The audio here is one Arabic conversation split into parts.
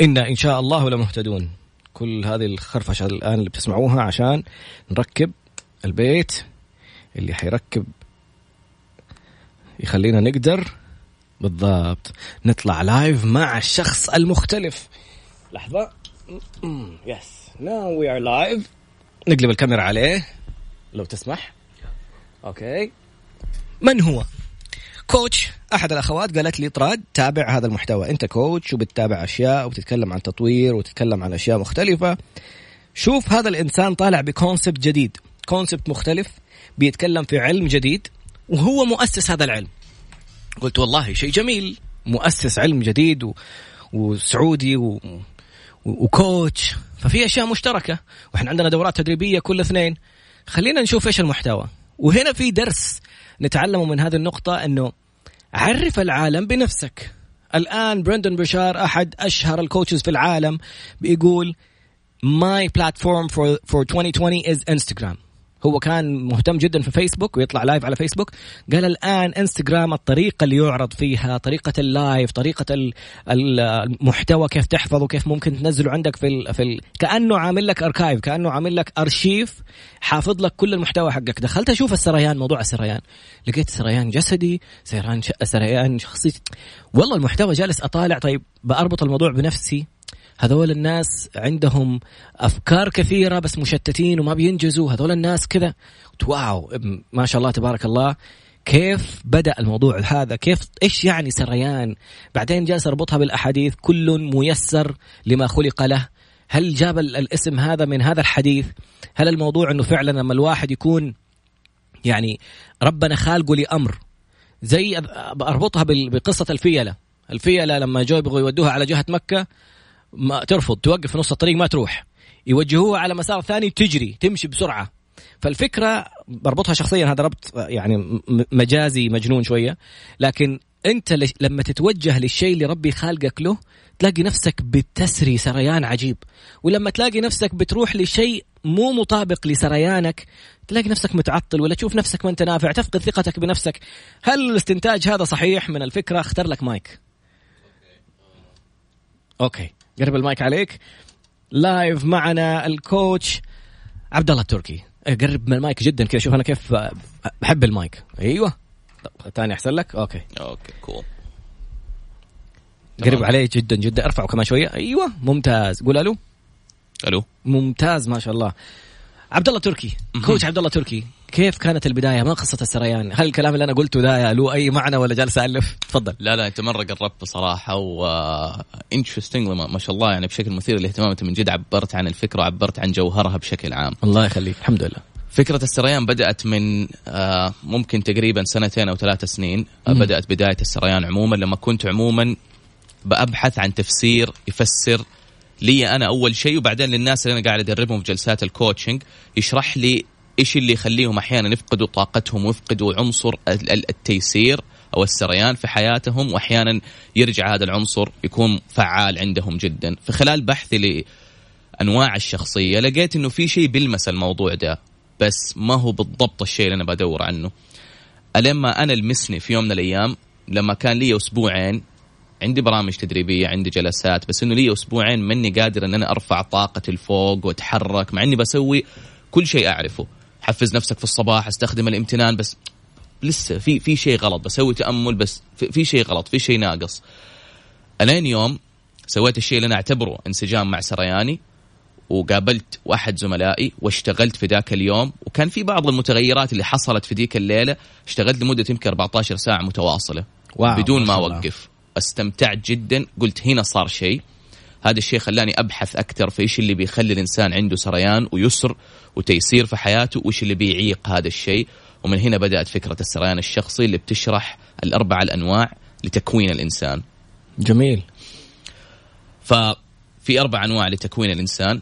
إنا إن شاء الله لمهتدون. كل هذه الخرفشة الآن اللي بتسمعوها عشان نركب البيت اللي حيركب يخلينا نقدر بالضبط نطلع live مع الشخص المختلف. لحظة. yes now we are live نقلب الكاميرا عليه. لو تسمح. okay من هو؟ coach. أحد الأخوات قالت لي طراد تابع هذا المحتوى. أنت coach وبتتابع أشياء وبتتكلم عن تطوير وتتكلم عن أشياء مختلفة. شوف هذا الإنسان طالع ب concept جديد. concept مختلف بيتكلم في علم جديد وهو مؤسس هذا العلم. قلت والله شيء جميل. مؤسس علم جديد و... وسعودي و... و coach. ففي أشياء مشتركة. وإحنا عندنا دورات تدريبية كل اثنين. خلينا نشوف إيش المحتوى. وهنا في درس نتعلمه من هذه النقطة إنه عرف العالم بنفسك. الآن برندن برشارد أحد أشهر ال coaches في العالم بيقول my platform for for 2020 is Instagram. هو كان مهتم جدا في فيسبوك ويطلع live على فيسبوك. قال الآن إنستغرام الطريقة اللي يعرض فيها طريقة ال live طريقة المحتوى كيف تحفظه كيف ممكن تنزله عندك في ال في ال كأنه عامل لك archive كأنه عامل لك ارشيف حافظ لك كل المحتوى حقك. دخلت أشوف السريان موضوع السريان. لقيت سريان جسدي سريان سريان شخصي والله المحتوى جالس أطالع طيب بأربط الموضوع بنفسي. هذول الناس عندهم أفكار كثيرة بس مشتتين وما بينجزوا. هذول الناس كذا. واو ما شاء الله تبارك الله. كيف بدأ الموضوع هذا؟ كيف إيش يعني سريان؟ بعدين جالس أربطها بالأحاديث كل ميسر لما خلق له. هل جاب الاسم هذا من هذا الحديث؟ هل الموضوع إنه فعلا لما الواحد يكون يعني ربنا خالقه لأمر؟ زي أربطها بقصة الفيلة. الفيلة لما جو يبغوا يودوها على جهة مكة ما ترفض توقف في نص الطريق ما تروح. يوجهوها على مسار ثاني تجري تمشي بسرعة. فالفكرة بربطها شخصيا هذا ربط يعني مجازي مجنون شوية. لكن أنت لما تتوجه للشيء اللي ربي خالقك له تلاقي نفسك بتسري سريان عجيب. ولما تلاقي نفسك بتروح لشيء مو مطابق لسريانك تلاقي نفسك متعطل ولا تشوف نفسك ما أنت نافع تفقد ثقتك بنفسك. هل الاستنتاج هذا صحيح من الفكرة؟ اختار لك mic. okay. قرب المايك عليك. live معنا ال coach عبد الله التركي قرب من المايك جدا كذا. شوف أنا كيف بحب المايك. أيوه. ثاني أحسن لك؟ okay. okay cool قرب عليه جدا جدا. ارفعه كمان شوية. أيوه ممتاز. قول ألو. ألو. ممتاز ما شاء الله. عبد الله تركي coach عبد الله تركي كيف كانت البداية؟ ما قصة السريان؟ هل الكلام اللي أنا قلته ده له أي معنى ولا جالس ألف تفضل. لا لا أنت مرة قربت بصراحه و interesting ما شاء الله يعني بشكل مثير للاهتمام. أنت من جد عبرت عن الفكرة وعبرت عن جوهرها بشكل عام. الله يخليك الحمد لله. فكرة السريان بدأت من آه ممكن تقريبا سنتين أو ثلاث سنين آه بدأت بداية السريان عموما. لما كنت عموما بأبحث عن تفسير يفسر لي أنا أول شيء وبعدين للناس اللي أنا قاعد أدربهم في جلسات ال coaching يشرح لي إيش اللي يخليهم أحيانا يفقدوا طاقتهم ويفقدوا عنصر التيسير أو السريان في حياتهم واحيانا يرجع هذا العنصر يكون فعال عندهم جدا. في خلال بحثي لأنواع الشخصية لقيت إنه في شيء بيلمس الموضوع ده بس ما هو بالضبط الشيء اللي أنا بدور عنه. ألما أنا لمسني في يوم من الأيام لما كان لي أسبوعين عندي برامج تدريبية عندي جلسات بس إنه لي أسبوعين ماني قادر إن أنا أرفع طاقتي لفوق وأتحرك مع إني بسوي كل شيء أعرفه. حفز نفسك في الصباح أستخدم الامتنان بس لسه في في شيء غلط بسوي تأمل بس في, في شيء غلط في شيء ناقص. ألين يوم سويت الشيء اللي أنا أعتبره انسجام مع سرياني وقابلت واحد زملائي واشتغلت في ذاك اليوم وكان في بعض المتغيرات اللي حصلت في ذيك الليلة اشتغلت لمدة يمكن 14 ساعة متواصلة. واو بدون ما أوقف. أستمتعت جدا. قلت هنا صار شيء. هذا الشيء خلاني أبحث أكثر في إيش اللي بيخلي الإنسان عنده سريان ويسر وتيسير في حياته وإيش اللي بيعيق هذا الشيء. ومن هنا بدأت فكرة السريان الشخصي اللي بتشرح الاربع الأنواع لتكوين الإنسان. جميل. ففي أربع أنواع لتكوين الإنسان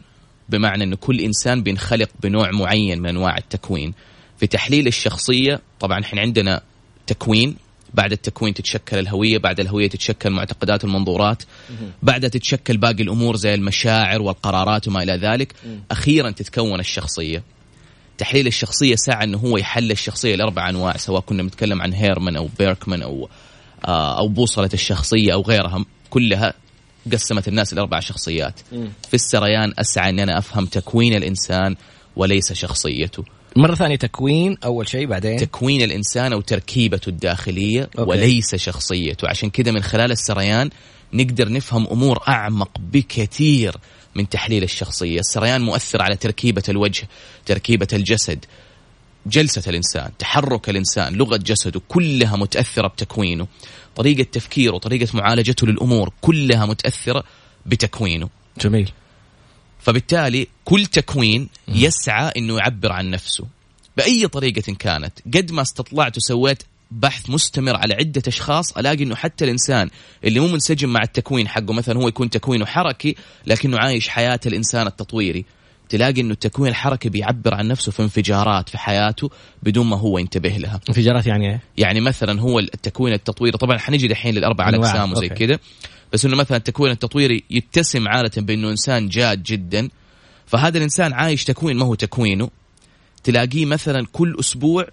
بمعنى انه كل إنسان بينخلق بنوع معين من أنواع التكوين. في تحليل الشخصية طبعا إحنا عندنا تكوين بعد التكوين تتشكل الهوية بعد الهوية تتشكل معتقدات المنظورات بعدها تتشكل باقي الأمور زي المشاعر والقرارات وما إلى ذلك أخيرا تتكون الشخصية. تحليل الشخصية ساعة أنه هو يحل الشخصية لأربع أنواع سواء كنا بنتكلم عن هيرمان أو بيركمان أو آه، أو بوصلة الشخصية أو غيرها كلها قسمت الناس لأربع شخصيات. في السريان أسعى أن أنا أفهم تكوين الإنسان وليس شخصيته. مرة ثانية تكوين أول شيء بعدين؟ تكوين الإنسان أو تركيبته الداخلية okay. وليس شخصيته. عشان كذا من خلال السريان نقدر نفهم أمور أعمق بكثير من تحليل الشخصية. السريان مؤثر على تركيبة الوجه تركيبة الجسد جلسة الإنسان تحرك الإنسان لغة جسده كلها متأثرة بتكوينه. طريقة تفكيره طريقة معالجته للأمور كلها متأثرة بتكوينه. جميل. فبالتالي كل تكوين يسعى إنه يعبر عن نفسه بأي طريقة كانت قد ما استطلعت وسويت بحث مستمر على عدة أشخاص ألاقي إنه حتى الإنسان اللي مو منسجم مع التكوين حقه مثلا هو يكون تكوينه حركي لكنه عايش حياة الإنسان التطويري تلاقي إنه التكوين الحركي بيعبر عن نفسه في انفجارات في حياته بدون ما هو ينتبه لها انفجارات يعني إيه؟ يعني مثلا هو التكوين التطويري طبعا حنيجي دحين للأربع. الاقسام وزي. كذا بس إنه مثلا التكوين التطويري يتسم عادة بإنه إنسان جاد جدا فهذا الإنسان عايش تكوين ما هو تكوينه. تلاقيه مثلا كل أسبوع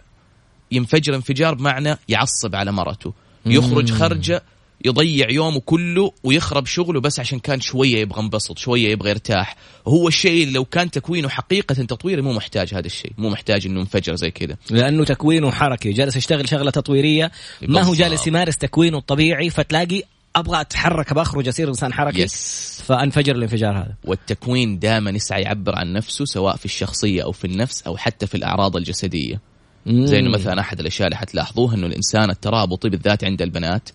ينفجر انفجار بمعنى يعصب على مرته. يخرج خرجة يضيع يومه كله ويخرب شغله بس عشان كان شوية يبغى ينبسط شوية يبغى يرتاح. هو الشيء اللي لو كان تكوينه حقيقة تطويري مو محتاج هذا الشيء مو محتاج إنه ينفجر زي كذا. لأنه تكوينه حركي جالس يشتغل شغلة تطويرية ما هو. جالس يمارس تكوينه الطبيعي فتلاقي أبغى أتحرك بخرج أصير إنسان حركي. يس فانفجر الانفجار هذا. والتكوين دائما يسعى يعبر عن نفسه سواء في الشخصية أو في النفس أو حتى في الأعراض الجسدية. زي انه مثلا أحد الأشياء اللي حتلاحظوها إنه الإنسان الترابطي بالذات عند البنات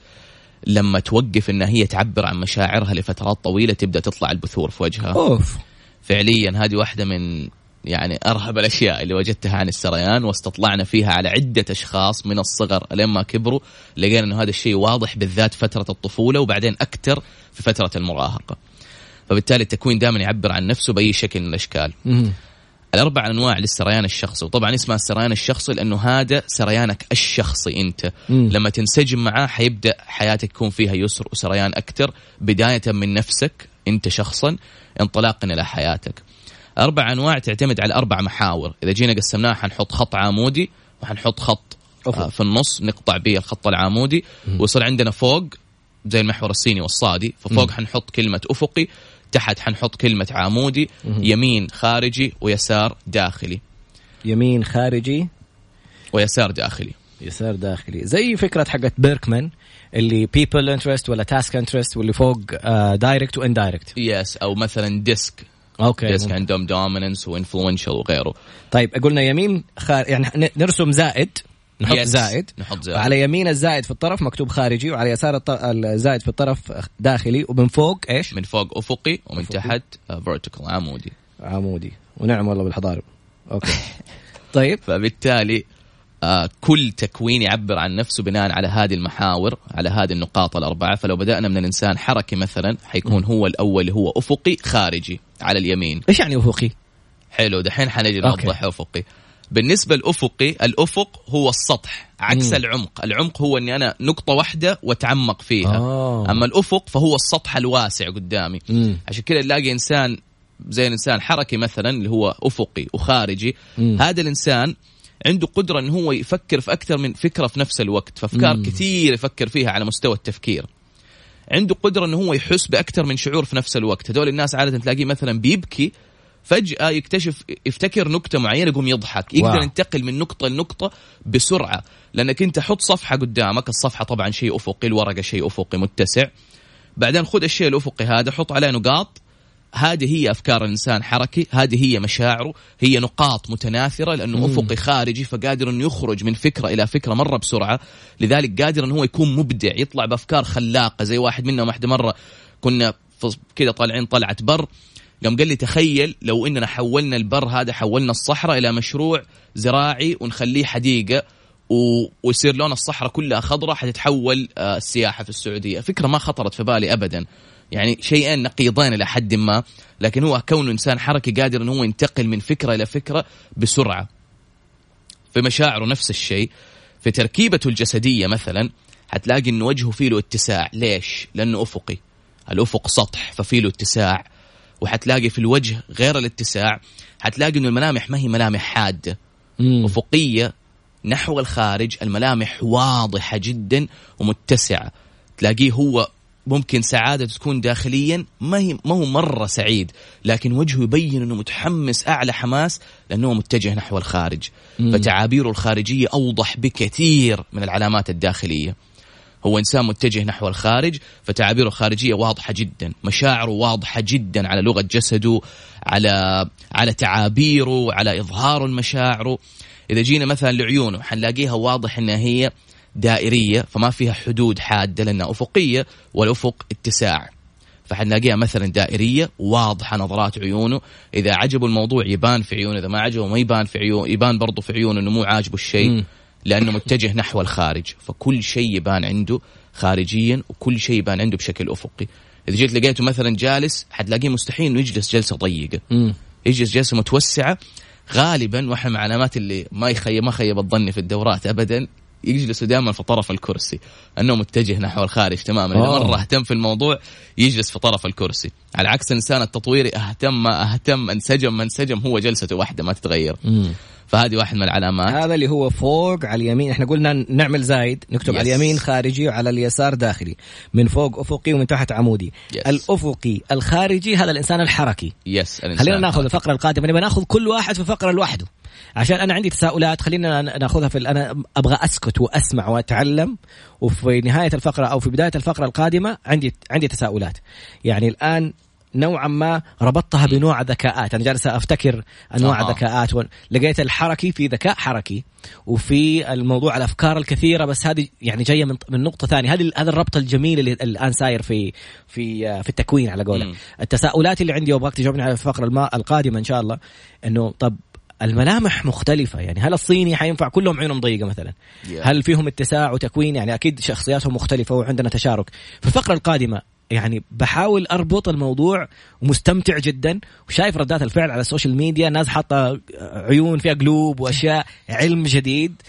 لما توقف إنها هي تعبر عن مشاعرها لفترات طويلة تبدأ تطلع البثور في وجهها. أوف. فعليا هذه واحدة من يعني أرهب الأشياء اللي وجدتها عن السريان واستطلعنا فيها على عدة أشخاص من الصغر لين ما كبروا لقينا إنه هذا الشيء واضح بالذات فترة الطفولة وبعدين أكثر في فترة المراهقة. فبالتالي التكوين دائما يعبر عن نفسه بأي شكل من الأشكال. الأربع أنواع للسريان الشخصي وطبعا اسمها السريان الشخصي لأنه هذا سريانك الشخصي أنت مم. لما تنسجم معاه حيبدأ حياتك يكون فيها يسر وسريان أكثر بداية من نفسك أنت شخصا انطلاقا إلى حياتك أربع أنواع تعتمد على أربع محاور. إذا جينا قسمناها حنحط خط عمودي وحنحط خط. آه، في النص نقطع به الخط العمودي ويصير عندنا فوق زي المحور الصيني والصادي ففوق حنحط كلمة أفقي تحت حنحط كلمة عمودي يمين خارجي ويسار داخلي. يمين خارجي ويسار داخلي. يسار داخلي. زي فكرة حقت بيركمان اللي people interest ولا task interest واللي فوق direct و indirect yes أو مثلا DISC okay DISC. عندهم dominance و influential وغيره طيب قلنا يمين خار... يعني نرسم زائد نحط Yes. زائد نحط زائد. وعلى يمين الزائد في الطرف مكتوب خارجي وعلى يسار الط... الزائد في الطرف داخلي ومن فوق إيش؟ من فوق أفقي ومن أفقي. تحت vertical عمودي عمودي ونعم والله بالحضارب okay طيب فبالتالي آه كل تكوين يعبر عن نفسه بناء على هذه المحاور على هذه النقاط الأربعة فلو بدأنا من الإنسان حركي مثلا حيكون هو الأول هو أفقي خارجي على اليمين إيش يعني أفقي؟ حلو دحين حنجي. نوضح أفقي بالنسبة للأفقي الأفق هو السطح عكس مم. العمق العمق هو أني أنا نقطة واحدة وأتعمق فيها آه. أما الأفق فهو السطح الواسع قدامي مم. عشان كذا نلاقي إنسان زي الإنسان حركي مثلا اللي هو أفقي وخارجي مم. هذا الإنسان عنده قدرة إن هو يفكر في أكثر من فكرة في نفس الوقت فأفكار مم. كثير يفكر فيها على مستوى التفكير عنده قدرة ان هو يحس بأكثر من شعور في نفس الوقت. هذول الناس عادة تلاقيه مثلا بيبكي فجأة يكتشف يفتكر نكتة معينة يقوم يضحك. يقدر واو. ينتقل من نقطة لنقطة بسرعة لأنك أنت حط صفحة قدامك الصفحة طبعا شيء أفقي الورقة شيء أفقي متسع. بعدين خذ الشيء الأفقي هذا حط عليه نقاط هذه هي أفكار الإنسان حركي هذه هي مشاعره هي نقاط متناثرة لأنه. أفقي خارجي فقادر انه يخرج من فكرة إلى فكرة مرة بسرعة لذلك قادر انه هو يكون مبدع يطلع بأفكار خلاقة زي واحد منا واحدة مرة كنا كذا طالعين طلعه بر قام قال لي تخيل لو إننا حولنا البر هذا حولنا الصحراء إلى مشروع زراعي ونخليه حديقة و... ويصير لون الصحراء كلها خضراء حتتحول آه، السياحة في السعودية، فكرة ما خطرت في بالي ابدا. يعني شيئين نقيضين إلى حد ما لكن هو كونه إنسان حركي قادر إنه هو ينتقل من فكرة إلى فكرة بسرعة. في مشاعره نفس الشيء. في تركيبته الجسدية مثلا حتلاقي إنه وجهه فيه له اتساع. ليش؟ لأنه أفقي. الأفق سطح ففيه له اتساع. وحتلاقي في الوجه غير الاتساع حتلاقي إنه الملامح ما هي ملامح حادة. مم. أفقية نحو الخارج الملامح واضحة جدا ومتسعة. تلاقيه هو ممكن سعادته تكون داخليا ما هي ما هو مرة سعيد لكن وجهه يبين إنه متحمس أعلى حماس لأنه متجه نحو الخارج. مم. فتعابيره الخارجية أوضح بكثير من العلامات الداخلية. هو إنسان متجه نحو الخارج فتعابيره الخارجية واضحة جدا مشاعره واضحة جدا على لغة جسده على على تعابيره على إظهار مشاعره إذا جينا مثلا لعيونه حنلاقيها واضح إنها هي دائرية فما فيها حدود حادة لأنها أفقية والافق اتساع. فحنلاقيها مثلا دائرية واضحة نظرات عيونه. إذا عجبه الموضوع يبان في عيونه إذا ما عجبه ما يبان في عيونه يبان برضه في عيونه إنه مو عاجبه الشيء لأنه متجه نحو الخارج. فكل شيء يبان عنده خارجيا وكل شيء يبان عنده بشكل أفقي. إذا جيت لقيته مثلا جالس حتلاقيه مستحيل إنه يجلس جلسة ضيقة. يجلس جلسة متوسعة. غالبا وإحنا من العلامات اللي ما يخيب ما خيب الظن في الدورات ابدا يجلسوا دائما في طرف الكرسي. أنه متجه نحو الخارج تماما. إذا مرة اهتم في الموضوع يجلس في طرف الكرسي. على عكس الانسان التطويري أهتم ما أهتم انسجم ما انسجم هو جلسته واحدة ما تتغير. مم. فهذه واحد من العلامات. هذا اللي هو فوق على اليمين. إحنا قلنا نعمل زايد نكتب yes. على اليمين خارجي وعلى اليسار داخلي. من فوق أفقي ومن تحت عمودي. yes. الأفقي الخارجي هذا الإنسان الحركي. yes خلينا نأخذ الفقرة القادمة. نبغى نأخذ كل واحد في فقرة لوحده. عشان أنا عندي تساؤلات خلينا نأخذها في أنا أبغى أسكت وأسمع وأتعلم وفي نهاية الفقرة أو في بداية الفقرة القادمة عندي عندي تساؤلات. يعني الآن نوعا ما ربطتها بنوع ذكاءات. أنا جالس أفتكر أنواع آه. ذكاءات لقيت الحركي في ذكاء حركي وفي الموضوع الأفكار الكثيرة بس هذه يعني جاية من من نقطة ثانية. هذه هذا الربط الجميل اللي الآن ساير في في في التكوين على قولك. التساؤلات اللي عندي وأبغاك تجاوبني على الفقرة القادمة إن شاء الله إنه طب الملامح مختلفة. يعني هل الصيني حينفع؟ كلهم عيونهم ضيقة مثلا. Yeah. هل فيهم اتساع وتكوين؟ يعني أكيد شخصياتهم مختلفة وعندنا تشارك. في الفقرة القادمة يعني بحاول أربط الموضوع ومستمتع جدا وشايف ردات الفعل على ال social media. ناس حاطة عيون فيها قلوب وأشياء علم جديد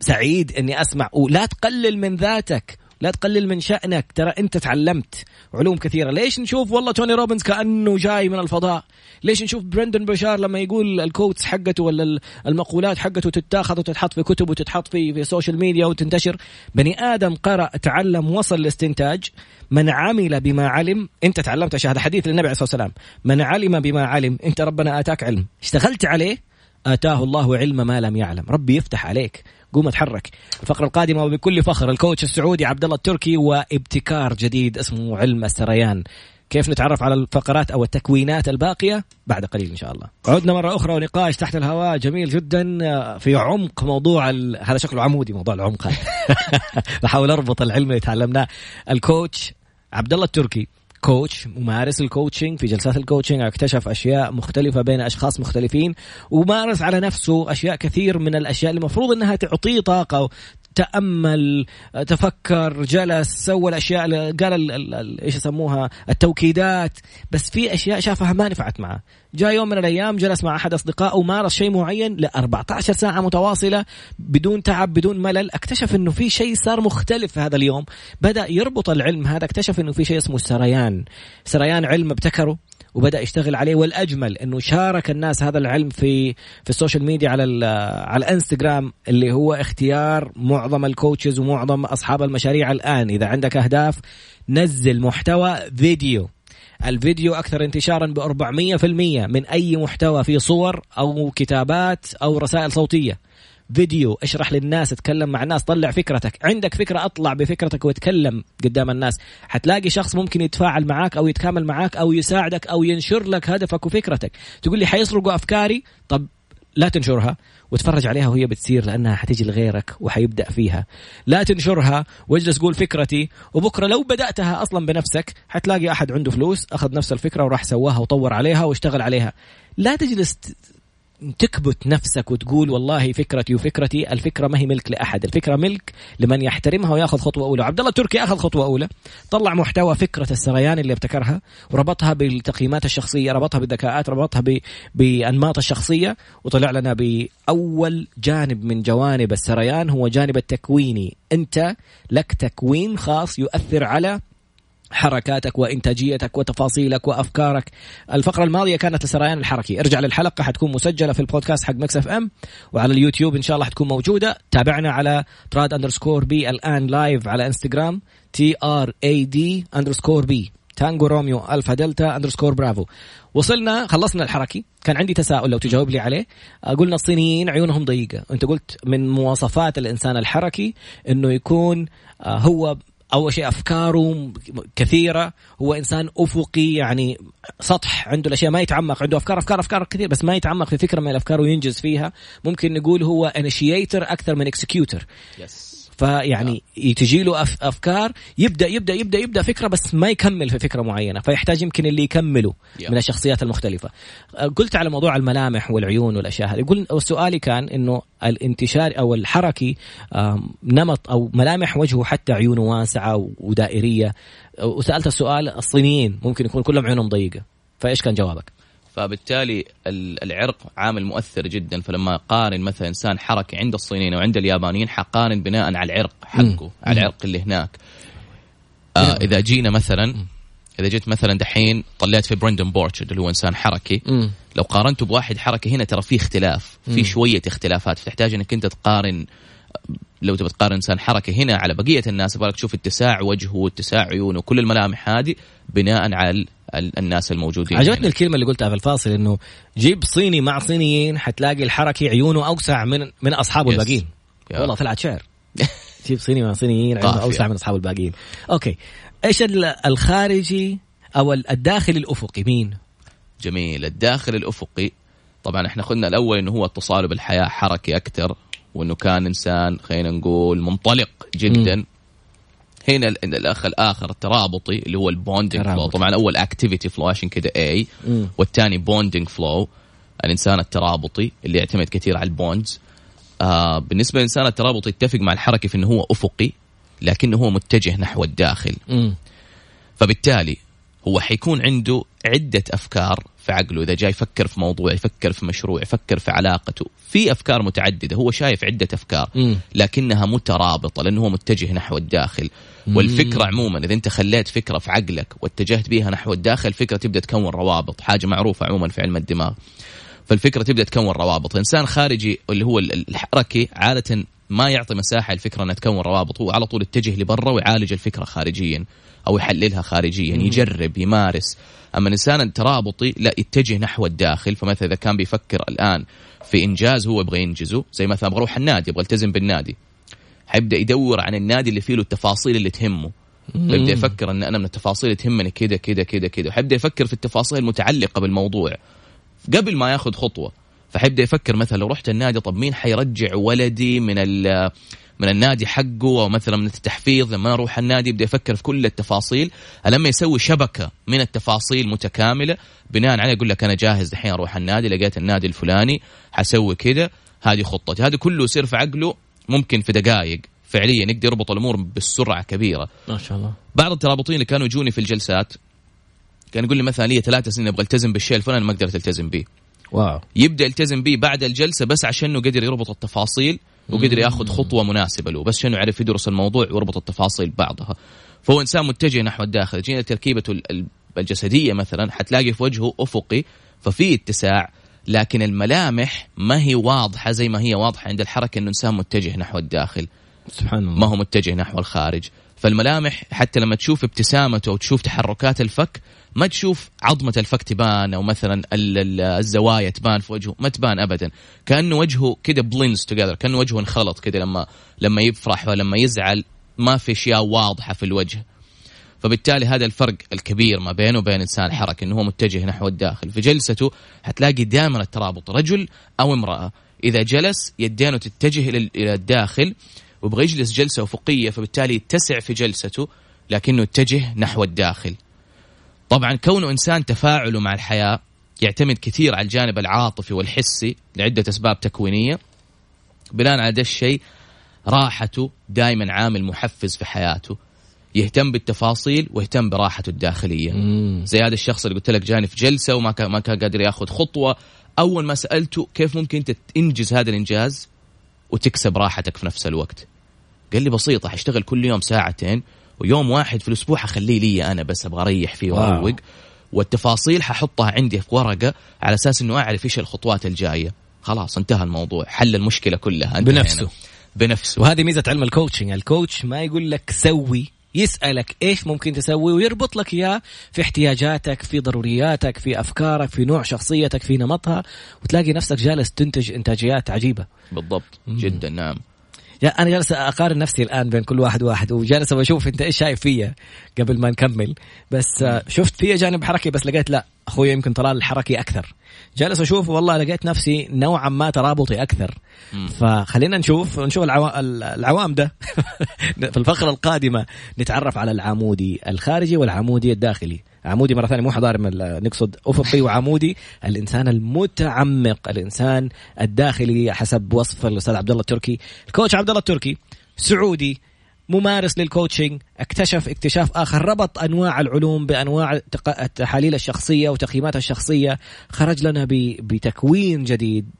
سعيد إني أسمع. ولا تقلل من ذاتك. لا تقلل من شأنك. ترى أنت تعلمت علوم كثيرة. ليش نشوف والله توني روبنز كأنه جاي من الفضاء؟ ليش نشوف برندن بشار لما يقول ال quotes حقته ولا المقولات حقته تتاخذ وتتحط في كتب وتتحط في في ال social media وتنتشر؟ بني آدم قرأ تعلم وصل لاستنتاج. من عمل بما علم انت تعلمت هذا حديث للنبي عليه الصلاة والسلام. من علم بما علم انت ربنا آتاك علم. اشتغلت عليه؟ آتاه الله علم ما لم يعلم. ربي يفتح عليك. قوم اتحرك. الفقرة القادمة وبكل فخر ال coach السعودي عبد الله التركي وابتكار جديد اسمه علم السريان. كيف نتعرف على الفقرات أو التكوينات الباقية؟ بعد قليل إن شاء الله. عدنا مرة أخرى ونقاش تحت الهواء جميل جدا. في عمق موضوع ال... هذا شكله عمودي موضوع العمق. بحاول أربط العلم اللي تعلمناه. ال coach عبد الله التركي. coach ممارس ال coaching في جلسات ال coaching اكتشف أشياء مختلفة بين أشخاص مختلفين ومارس على نفسه أشياء كثير من الأشياء المفروض إنها تعطيه طاقة تأمل تفكر جلس سوى الأشياء قال إيش يسموها؟ التوكيدات. بس في أشياء شافها ما نفعت معه. جاء يوم من الأيام جلس مع أحد أصدقائه ومارس شيء معين ل 14 ساعة متواصلة بدون تعب بدون ملل. اكتشف إنه في شيء صار مختلف في هذا اليوم. بدأ يربط العلم هذا اكتشف إنه في شيء اسمه سريان. سريان علم ابتكره. وبدأ يشتغل عليه. والأجمل إنه شارك الناس هذا العلم في في ال social media على على الإنستغرام اللي هو اختيار معظم الكوتشز ومعظم أصحاب المشاريع الآن. إذا عندك أهداف نزل محتوى فيديو. الفيديو أكثر انتشارا ب 400% من أي محتوى في صور أو كتابات أو رسائل صوتية. فيديو اشرح للناس اتكلم مع الناس طلع فكرتك. عندك فكرة اطلع بفكرتك واتكلم قدام الناس. حتلاقي شخص ممكن يتفاعل معاك أو يتكامل معاك أو يساعدك أو ينشر لك هدفك وفكرتك. تقول لي حيسرقوا أفكاري؟ طب لا تنشرها وتفرج عليها وهي بتصير لأنها حتيجي لغيرك وحيبدأ فيها. لا تنشرها واجلس قول فكرتي. وبكرة لو بدأتها أصلا بنفسك حتلاقي أحد عنده فلوس أخذ نفس الفكرة وراح سواها وطور عليها واشتغل عليها. لا تجلس تكبت نفسك وتقول والله فكرتي وفكرتي الفكرة ما هي ملك لأحد الفكرة ملك لمن يحترمها ويأخذ خطوة أولى. عبد الله التركي أخذ خطوة أولى طلع محتوى فكرة السريان اللي ابتكرها وربطها بالتقييمات الشخصية ربطها بالذكاءات ربطها ب... بأنماط الشخصية وطلع لنا بأول جانب من جوانب السريان هو جانب التكويني. أنت لك تكوين خاص يؤثر على حركاتك وإنتاجيتك وتفاصيلك وأفكارك. الفقرة الماضية كانت السريان الحركي. ارجع للحلقة حتكون مسجلة في البودكاست حق Mix FM وعلى اليوتيوب إن شاء الله حتكون موجودة. تابعنا على trad underscore B الآن live على انستغرام T R A D underscore B Tango Romeo Alpha Delta underscore Bravo. وصلنا خلصنا الحركي. كان عندي تساؤل لو تجاوب لي عليه. قلنا الصينيين عيونهم ضيقة. أنت قلت من مواصفات الإنسان الحركي إنه يكون آه، هو أول شيء أفكاره كثيرة. هو إنسان أفقي يعني سطح عنده الأشياء ما يتعمق عنده أفكار أفكار أفكار كثير بس ما يتعمق في فكرة من الأفكار وينجز فيها. ممكن نقول هو initiator أكثر من executor yes. فيعني تجي له أفكار يبدأ يبدأ يبدأ يبدأ فكرة بس ما يكمل في فكرة معينة فيحتاج يمكن اللي يكمله من الشخصيات المختلفة. قلت على موضوع الملامح والعيون والأشياء هذه. قلت سؤالي كان إنه الانتشار أو الحركي نمط أو ملامح وجهه حتى عيونه واسعة ودائرية. وسألت السؤال الصينيين ممكن يكون كلهم عيونهم ضيقة. فإيش كان جوابك؟ فبالتالي العرق عامل مؤثر جدا. فلما اقارن مثلا إنسان حركي عند الصينيين وعند اليابانيين حقارن بناء على العرق حقه على العرق اللي هناك. آه إذا جينا مثلا إذا جيت مثلا دحين طلعت في برندن بورتشد اللي هو إنسان حركي لو قارنته بواحد حركي هنا ترى في اختلاف في شوية اختلافات. فتحتاج إنك أنت تقارن لو تبغى تقارن إنسان حركة هنا على بقية الناس يبغى تشوف اتساع وجهه واتساع عيونه وكل الملامح هذه بناء على الناس الموجودين عجبتني هنا. الكلمة اللي قلتها في الفاصل إنه جيب صيني مع صينيين حتلاقي الحركي عيونه أوسع من من أصحابه الباقيين. والله طلعت شعر. جيب صيني مع صينيين عيونه أوسع من اصحابه الباقيين. okay. إيش الخارجي أو الداخل الأفقي؟ مين؟ جميل. الداخل الأفقي طبعا إحنا قلنا الأول إنه هو اتصاله بالحياة حركي أكثر وإنه كان إنسان خلينا نقول منطلق جدا. م. هنا الأخ الآخر الترابطي اللي هو ال bonding flow طبعا أول activity flow عشان كذا اي والثاني bonding flow الإنسان الترابطي اللي يعتمد كثير على البوندز. آه بالنسبة للإنسان الترابطي يتفق مع الحركة في إنه هو أفقي لكنه هو متجه نحو الداخل. م. فبالتالي هو حيكون عنده عدة أفكار في عقله إذا جاي يفكر في موضوع يفكر في مشروع يفكر في علاقته. في أفكار متعددة هو شايف عدة أفكار لكنها مترابطة لأنه هو متجه نحو الداخل. والفكرة عموما إذا أنت خليت فكرة في عقلك واتجهت بها نحو الداخل فكرة تبدأ تكون روابط حاجة معروفة عموما في علم الدماغ. فالفكرة تبدأ تكون روابط. الإنسان خارجي اللي هو الحركي عادة ما يعطي مساحة الفكرة أنها تكون روابط. هو على طول يتجه لبرا ويعالج الفكرة خارجيا أو يحللها خارجيا يجرب يمارس. أما الإنسان الترابطي لا يتجه نحو الداخل. فمثلا إذا كان بيفكر الآن في إنجاز هو يبغى ينجزه. زي مثلا أبغى أروح النادي أبغى التزم بالنادي. حيبدأ يدور عن النادي اللي فيه له التفاصيل اللي تهمه. يبدأ يفكر إن أنا من التفاصيل اللي تهمني كذا كذا كذا كذا. وحيبدأ يفكر في التفاصيل المتعلقة بالموضوع. قبل ما ياخذ خطوة فحيبدأ يفكر مثلا لو رحت النادي طب مين حيرجع ولدي من من النادي حقه؟ أو مثلا من التحفيظ لما أروح النادي يبدأ يفكر في كل التفاصيل. لما يسوي شبكة من التفاصيل متكاملة بناء عليه يقول لك أنا جاهز الحين أروح النادي لقيت النادي الفلاني حسوي كذا هذه خطتي. هذا كله يصير في عقله ممكن في دقائق فعليا يقدر يربط الأمور بسرعة كبيرة. ما شاء الله. بعض الترابطين اللي كانوا يجوني في الجلسات كان يقول لي مثلا لي ثلاث سنين أبغى ألتزم بالشيء الفلاني ما قدرت ألتزم به واو. يبدأ يلتزم به بعد الجلسة بس عشان إنه قدر يربط التفاصيل وقدر ياخذ خطوة مناسبة له بس عشان يعرف يدرس الموضوع ويربط التفاصيل ببعضها فهو إنسان متجه نحو الداخل. جينا تركيبته الجسدية مثلا حتلاقي في وجهه أفقي ففي اتساع لكن الملامح ما هي واضحة زي ما هي واضحة عند الحركة إنه إنسان متجه نحو الداخل. سبحان الله. ما هو متجه نحو الخارج. فالملامح حتى لما تشوف ابتسامته أو تشوف تحركات الفك ما تشوف عظمة الفك تبان أو مثلا الزوايا تبان في وجهه ما تبان ابدا. كأنه وجهه كده بلينز توجذر كأنه وجهه انخلط كده لما لما يفرح ولما يزعل ما في أشياء واضحة في الوجه. فبالتالي هذا الفرق الكبير ما بينه وبين إنسان حركه إنه هو متجه نحو الداخل. في جلسته حتلاقي دائما الترابط رجل أو امرأة. إذا جلس يدينه تتجه إلى الداخل ويبغى يجلس جلسة أفقية فبالتالي يتسع في جلسته لكنه يتجه نحو الداخل. طبعا كونه إنسان تفاعله مع الحياة يعتمد كثير على الجانب العاطفي والحسي لعدة أسباب تكوينية. بناء على ده الشيء راحته دائما عامل محفز في حياته يهتم بالتفاصيل ويهتم براحته الداخلية. مم. زي هذا الشخص اللي قلت لك جاني في جلسة وما كان ما كان قادر ياخذ خطوة. أول ما سألته كيف ممكن أنت تنجز هذا الإنجاز وتكسب راحتك في نفس الوقت. قال لي بسيطه حاشتغل كل يوم ساعتين ويوم واحد في الأسبوع حخليه لي أنا بس أبغى أريح فيه wow. وأروق. والتفاصيل ححطها عندي في ورقة على أساس إنه أعرف إيش الخطوات الجاية. خلاص انتهى الموضوع. حل المشكلة كلها. بنفسه. بنفسه. وهذه ميزة علم ال coaching. ال coach ما يقول لك سوي يسألك إيش ممكن تسوي ويربط لك إياه في احتياجاتك في ضرورياتك في أفكارك في نوع شخصيتك في نمطها وتلاقي نفسك جالس تنتج إنتاجيات عجيبة. بالضبط. جدا نعم. أنا جالس أقارن نفسي الآن بين كل واحد واحد وجالس بشوف أنت إيش شايف فيا قبل ما نكمل. بس آه، شفت فيا جانب حركي بس لقيت لا أخوي يمكن طلال الحركي أكثر. جالس أشوف والله لقيت نفسي نوعا ما ترابطي أكثر. فخلينا نشوف نشوف العوا... العوام ده. في الفقرة القادمة نتعرف على العمودي الخارجي والعمودي الداخلي. عمودي مرة ثانية مو ال- نقصد افقي وعمودي الإنسان المتعمق الإنسان الداخلي حسب وصف الأستاذ عبد الله التركي. ال coach عبد الله التركي سعودي ممارس لل coaching اكتشف اكتشاف آخر ربط أنواع العلوم بأنواع التحاليل الشخصية وتقييمات الشخصية خرج لنا بتكوين جديد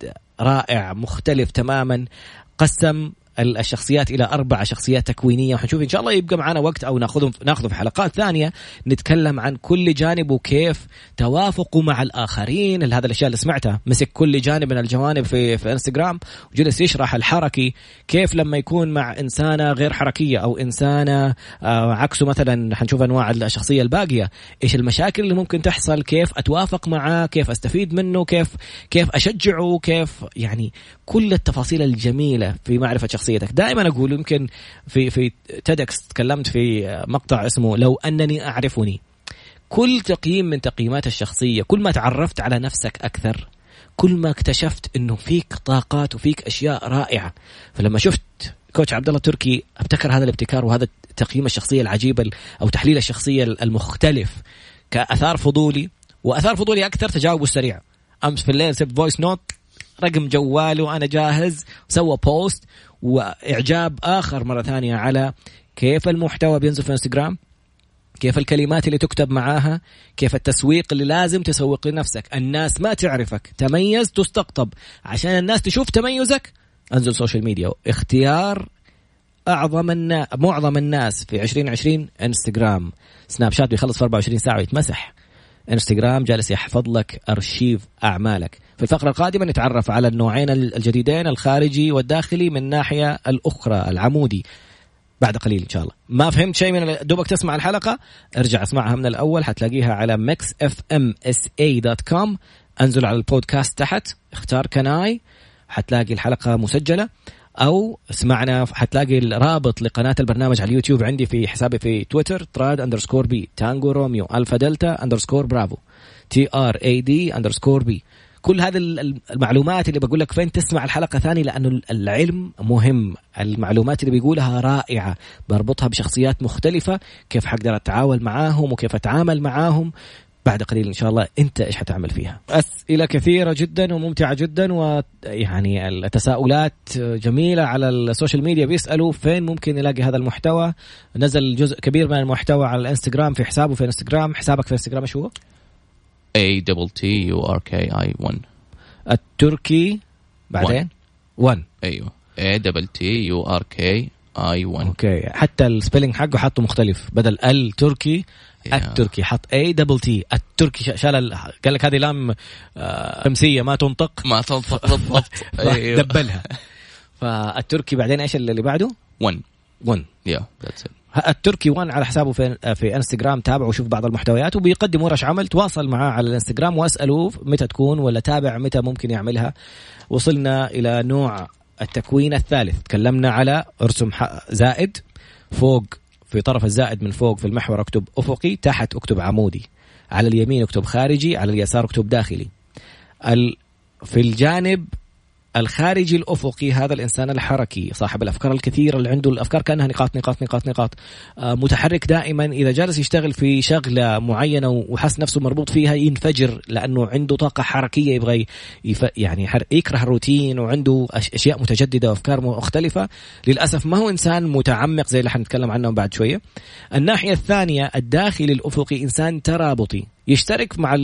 رائع مختلف تماما قسم الشخصيات إلى أربع شخصيات تكوينية. وحنشوف إن شاء الله يبقى معنا وقت أو ناخذهم ناخذه في حلقات ثانية نتكلم عن كل جانب وكيف توافقه مع الآخرين. ال- هذا الأشياء اللي سمعتها؟ مسك كل جانب من الجوانب في في إنستغرام. وجلس يشرح الحركي. كيف لما يكون مع إنسانة غير حركية أو إنسانة آه، عكسه مثلا حنشوف أنواع الشخصية الباقية. إيش المشاكل اللي ممكن تحصل؟ كيف أتوافق معاه؟ كيف أستفيد منه؟ كيف كيف أشجعه؟ كيف يعني كل التفاصيل الجميلة في معرفة شخصيتك. دائما أقول يمكن في في TEDx تكلمت في مقطع اسمه لو أنني أعرفني. كل تقييم من تقييمات الشخصية كل ما تعرفت على نفسك أكثر كل ما اكتشفت إنه فيك طاقات وفيك أشياء رائعة. فلما شفت coach عبد الله التركي أبتكر هذا الابتكار وهذا تقييم الشخصية العجيب ال- أو تحليل الشخصية المختلف كأثار فضولي. وأثار فضولي أكثر تجاوبه السريع. أمس في الليل سبت voice note رقم جوالي وأنا جاهز. سوى post وإعجاب آخر مرة ثانية على كيف المحتوى بينزل في انستغرام كيف الكلمات اللي تكتب معاها كيف التسويق اللي لازم تسوق لنفسك. الناس ما تعرفك. تميز تستقطب. عشان الناس تشوف تميزك انزل social media اختيار أعظم الناس معظم الناس في 2020 انستغرام سناب شات بيخلص في 24 ساعة ويتمسح. انستغرام جالس يحفظ لك أرشيف أعمالك. في الفقرة القادمة نتعرف على النوعين الجديدين الخارجي والداخلي من الناحيه الأخرى العمودي. بعد قليل إن شاء الله. ما فهمت شيء من دوبك تسمع الحلقة؟ ارجع اسمعها من الأول حتلاقيها على Mix FM SA dot com انزل على البودكاست تحت اختار Can I. حتلاقي الحلقة مسجلة. أو اسمعنا حتلاقي الرابط لقناة البرنامج على اليوتيوب عندي في حسابي في تويتر Trad underscore B Tango Romeo Alpha Delta underscore Bravo T R A D underscore B كل هذه ال- المعلومات اللي بقول لك فين تسمع الحلقة ثاني لأنه العلم مهم. المعلومات اللي بيقولها رائعة. بربطها بشخصيات مختلفة كيف حقدر اتعامل معاهم وكيف أتعامل معاهم. بعد قليل إن شاء الله أنت إيش حتعمل فيها. أسئلة كثيرة جدا وممتعة جدا ويعني التساؤلات جميلة على ال social media. بيسألوا فين ممكن نلاقي هذا المحتوى؟ نزل جزء كبير من المحتوى على الإنستغرام. في حسابه في إنستغرام. حسابك في إنستغرام إيش هو؟ A double T U R K I 1 التركي. بعدين؟ 1 أيوه. A double T U R K I 1 okay. حتى ال spelling حقه حطه مختلف. بدل ال تركي. التركي حط A double T التركي شال ال- قال لك هذه لام آه، خمسيه ما تنطق. ما تنطق بالضبط. أيوه. دبلها. فالتركي بعدين إيش اللي بعده؟ 1 1 yeah that's it التركي 1 على حسابه في في انستغرام تابعه وشوف بعض المحتويات. وبيقدم ورش عمل. تواصل معاه على الإنستغرام واساله متى تكون ولا تابع متى ممكن يعملها. وصلنا إلى نوع التكوين الثالث. تكلمنا على ارسم زائد فوق في طرف الزائد من فوق في المحور اكتب افقي تحت اكتب عمودي. على اليمين اكتب خارجي على اليسار اكتب داخلي. في الجانب الخارجي الأفقي هذا الإنسان الحركي صاحب الأفكار الكثيرة اللي عنده الأفكار كأنها نقاط نقاط نقاط نقاط. آه، متحرك دائما إذا جالس يشتغل في شغلة معينة وحس نفسه مربوط فيها ينفجر لأنه عنده طاقة حركية يبغى يف... يعني يكره الروتين وعنده أشياء متجددة وأفكار مختلفة. للأسف ما هو إنسان متعمق زي اللي حنتكلم عنه بعد شوية. الناحية الثانية الداخلي الأفقي إنسان ترابطي يشترك مع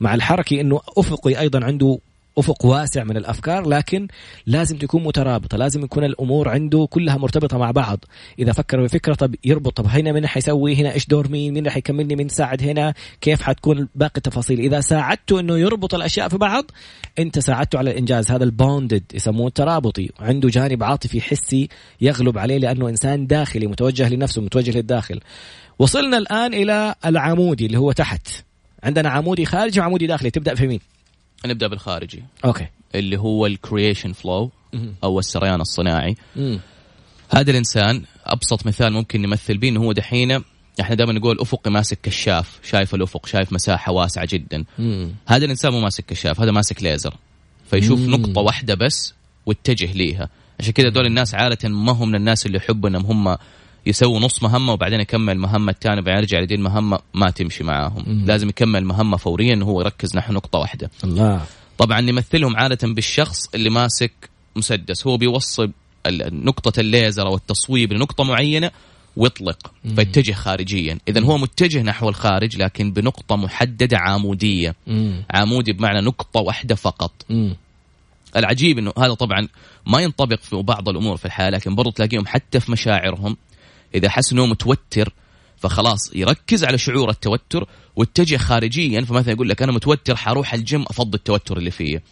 مع الحركي إنه أفقي أيضا عنده أفق واسع من الأفكار لكن لازم تكون مترابطة لازم يكون الأمور عنده كلها مرتبطة مع بعض. إذا فكر بفكرة طب يربط طب هنا مين حيسوي هنا إيش دور مين مين راح يكملني مين ساعد هنا كيف حتكون باقي التفاصيل؟ إذا ساعدته إنه يربط الأشياء في بعض أنت ساعدته على الإنجاز. هذا ال bonded يسموه الترابطي. عنده جانب عاطفي حسي يغلب عليه لأنه إنسان داخلي متوجه لنفسه متوجه للداخل. وصلنا الآن إلى العمودي اللي هو تحت. عندنا عمودي خارجي وعمودي داخلي. تبدأ في مين؟ نبدأ بالخارجي. Okay. اللي هو ال creation flow أو السريان الصناعي. هذا الإنسان أبسط مثال ممكن نمثل به إنه هو دحين إحنا دائما نقول افقي ماسك كشاف شايف الأفق شايف مساحة واسعة جدا. مم. هذا الإنسان مو ماسك كشاف هذا ماسك ليزر. فيشوف مم. نقطة واحدة بس واتجه ليها. عشان كذا دول الناس عادة ما هم من الناس اللي يحبوا إنهم هم يسووا نص مهمة وبعدين يكمل المهمه الثانية وبعدين يرجع لدي المهمه ما تمشي معاهم. مم. لازم يكمل مهمة فوريا هو يركز نحو نقطة واحدة. الله. طبعا نمثلهم عادة بالشخص اللي ماسك مسدس. هو بيوصل نقطة الليزر أو التصويب لنقطة معينة ويطلق فيتجه خارجيا. اذا هو متجه نحو الخارج لكن بنقطة محددة عمودية. مم. عمودي بمعنى نقطة واحدة فقط. مم. العجيب إنه هذا طبعا ما ينطبق في بعض الأمور في الحياة لكن برضو تلاقيهم حتى في مشاعرهم إذا حس إنه متوتر فخلاص يركز على شعور التوتر واتجه خارجيا فمثلا يقول لك أنا متوتر حروح الجيم افضي التوتر اللي فيه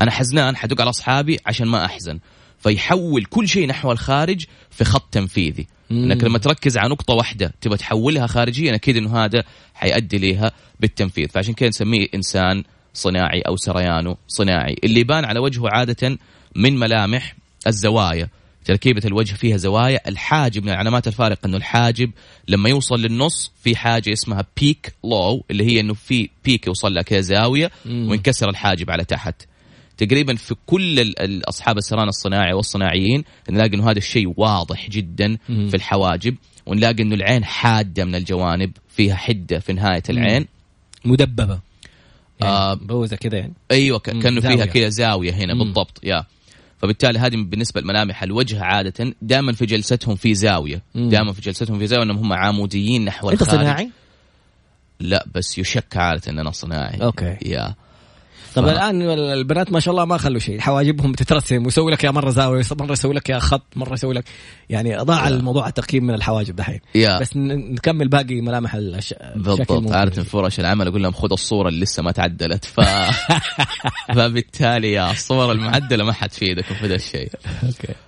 أنا حزنان حدق على أصحابي عشان ما أحزن. فيحول كل شيء نحو الخارج في خط تنفيذي. مم. إنك لما تركز على نقطة واحدة تبغى تحولها خارجيا أكيد إنه هذا حيؤدي ليها بالتنفيذ. فعشان كذا نسميه إنسان صناعي أو سريانه صناعي اللي يبان على وجهه عادة من ملامح الزوايا. تركيبة الوجه فيها زوايا الحاجب من العلامات الفارقة إنه الحاجب لما يوصل للنص في حاجة اسمها بيك لو اللي هي إنه في بيك يوصل لها كذا زاوية مم. وينكسر الحاجب على تحت تقريبا في كل أصحاب السران الصناعي والصناعيين نلاقي إنه هذا الشيء واضح جدا. في الحواجب ونلاقي إنه العين حادة من الجوانب فيها حدة في نهاية العين مدببة يعني آه. بوزة كذا يعني أيوه كأنه فيها. كذا زاوية هنا مم. بالضبط يا فبالتالي هذه بالنسبة لملامح الوجه عادة دائما في جلستهم في زاوية. دائما في جلستهم في زاوية إنهم هم عموديين نحو أنت الخارج صناعي؟ لا بس يشك عادة ان أنا صناعي okay. يا طب ف- الآن البنات ما شاء الله ما خلوا شيء. حواجبهم بتترسم ويسوي لك يا مرة زاوية مرة يسوي لك يا خط مرة يسوي لك. يعني ضاع يا. الموضوع التقييم من الحواجب دحين. بس نكمل باقي ملامح الش... بالضبط. في ورش العمل أقول لهم خذ الصورة اللي لسه ما تعدلت. ف فبالتالي يا الصور المعدلة ما حتفيدكم في ذا الشيء.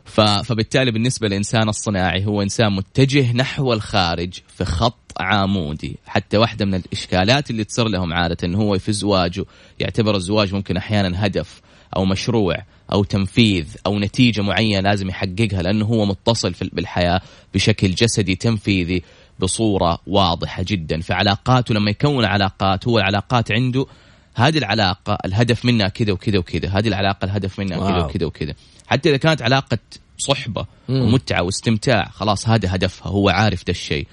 ف... فبالتالي بالنسبة للانسان الصناعي هو إنسان متجه نحو الخارج في خط عمودي حتى واحدة من الإشكالات اللي تصير لهم عادة إنه هو في زواجه يعتبر الزواج ممكن أحيانا هدف أو مشروع أو تنفيذ أو نتيجة معينة لازم يحققها لأنه هو متصل في بالحياة بشكل جسدي تنفيذي بصورة واضحة جدا في علاقاته لما يكون علاقات هو العلاقات عنده هذه العلاقة الهدف منها كذا وكذا وكذا هذه العلاقة الهدف منها كذا. وكذا وكذا حتى إذا كانت علاقة صحبة مم. ومتعة واستمتاع خلاص هذا هدفها هو عارف ده الشيء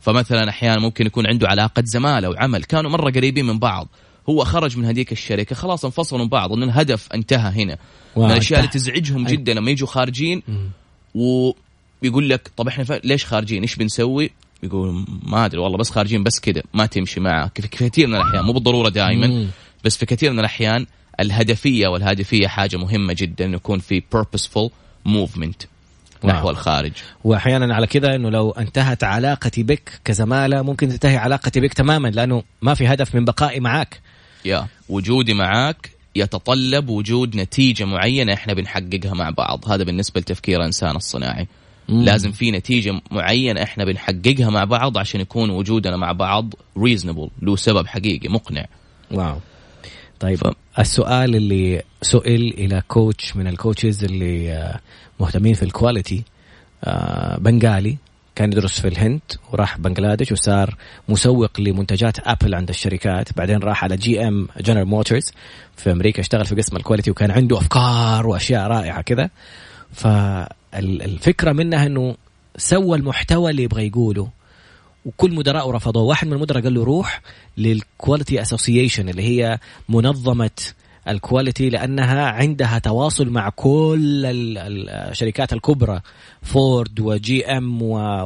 فمثلا أحيانا ممكن يكون عنده علاقة زمالة وعمل كانوا مرة قريبين من بعض. هو خرج من هذيك الشركة. خلاص انفصلوا من بعض. انه الهدف انتهى هنا. من الأشياء اللي. تزعجهم. جدا. لما يجوا خارجين. ويقول لك طب إحنا ف- ليش خارجين؟ إيش بنسوي؟ يقول ما أدري والله بس خارجين بس كذا ما تمشي معه. في كثير من الأحيان. مو بالضرورة دائما. بس في كثير من الأحيان الهدفية والهادفيه حاجة مهمة جدا. يكون في purposeful movement. نحو واو. الخارج. وأحيانا على كذا إنه لو انتهت علاقتي بك كزمالة ممكن تنتهي علاقتي بك تماما لأنه ما في هدف من بقائي معك يا وجودي معاك يتطلب وجود نتيجة معينة إحنا بنحققها مع بعض. هذا بالنسبة لتفكير الانسان الصناعي. مم. لازم في نتيجة معينة إحنا بنحققها مع بعض عشان يكون وجودنا مع بعض reasonable له سبب حقيقي مقنع. Wow. طيب ف- السؤال اللي سئل إلى coach من ال coaches اللي آه، مهتمين في ال quality آه، بنغالي كان يدرس في الهند وراح بنغلاديش وصار مسوق لمنتجات ابل عند الشركات. بعدين راح على GM جنرال موتورز في أمريكا اشتغل في قسم ال quality وكان عنده أفكار وأشياء رائعة كذا. فالفكرة منها إنه سوى المحتوى اللي يبغى يقوله. وكل مدراء رفضوه. واحد من المدراء قال له روح لل quality association اللي هي منظمة ال quality لأنها عندها تواصل مع كل الشركات الكبرى فورد و GM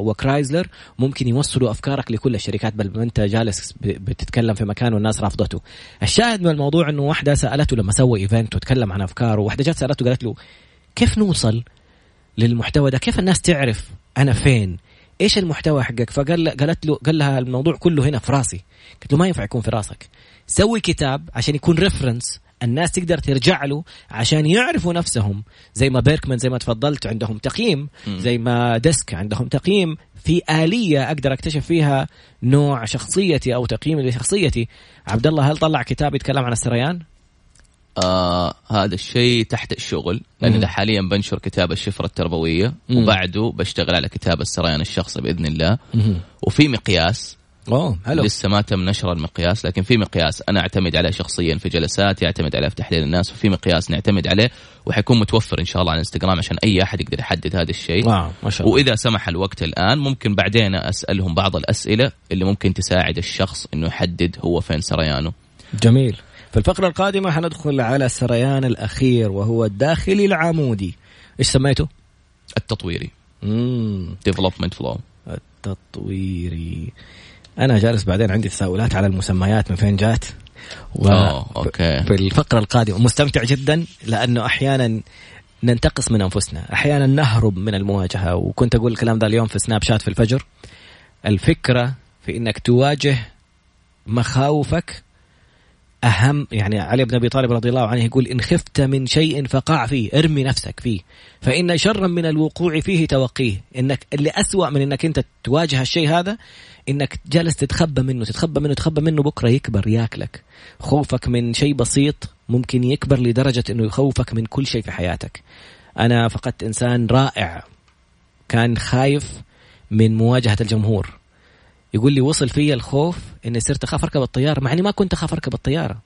وكرايزلر ممكن يوصلوا أفكارك لكل الشركات بل أنت جالس بتتكلم في مكان والناس رافضته. الشاهد من الموضوع إنه واحدة سألته لما سوى event وتكلم عن أفكاره واحدة جات سألته قالت له كيف نوصل للمحتوى ده؟ كيف الناس تعرف أنا فين؟ إيش المحتوى حقك؟ فقال قالت له قال لها الموضوع كله هنا في راسي. قلت له ما ينفع يكون في راسك. سوي كتاب عشان يكون reference الناس تقدر ترجع له عشان يعرفوا نفسهم. زي ما بيركمان زي ما تفضلت عندهم تقييم. زي ما ديسك عندهم تقييم. في آلية أقدر أكتشف فيها نوع شخصيتي أو تقييم لشخصيتي. عبد الله هل طلع كتاب يتكلم عن السريان؟ آه هذا الشيء تحت الشغل لأن أنا حاليا بنشر كتاب الشفرة التربوية مم. وبعده بشتغل على كتاب السريان الشخصي بإذن الله. مم. وفي مقياس أوه حلو. لسه ما تم نشر المقياس لكن في مقياس. أنا أعتمد عليه شخصيا في جلسات يعتمد عليه في تحليل الناس وفي مقياس نعتمد عليه وحيكون متوفر إن شاء الله على الإنستغرام عشان أي أحد يقدر يحدد هذا الشيء. Wow ما شاء الله. وإذا سمح الوقت الآن ممكن بعدين أسألهم بعض الأسئلة اللي ممكن تساعد الشخص إنه يحدد هو فين سريانه. جميل. في الفقرة القادمة حندخل على السريان الأخير وهو الداخلي العمودي. إيش سميته؟ التطويري. امم development flow التطويري. أنا جالس بعدين عندي تساؤلات على المسميات من فين جات. و أوه، okay. في الفقره القادمة مستمتع جدا لأنه أحيانا ننتقص من أنفسنا. أحيانا نهرب من المواجهة وكنت أقول الكلام ذا اليوم في سناب شات في الفجر. الفكرة في إنك تواجه مخاوفك أهم يعني علي بن أبي طالب رضي الله عنه يقول إن خفت من شيء فقع فيه ارمي نفسك فيه. فإن شرا من الوقوع فيه توقيه. إنك اللي أسوأ من إنك أنت تواجه الشيء هذا إنك جالس تتخبى منه تتخبى منه تتخبى منه بكرة يكبر ياكلك. خوفك من شيء بسيط ممكن يكبر لدرجة إنه يخوفك من كل شيء في حياتك. أنا فقدت إنسان رائع كان خايف من مواجهة الجمهور. يقول لي وصل في الخوف إني صرت أخاف أركب الطيارة مع إني ما كنت أخاف أركب الطيارة.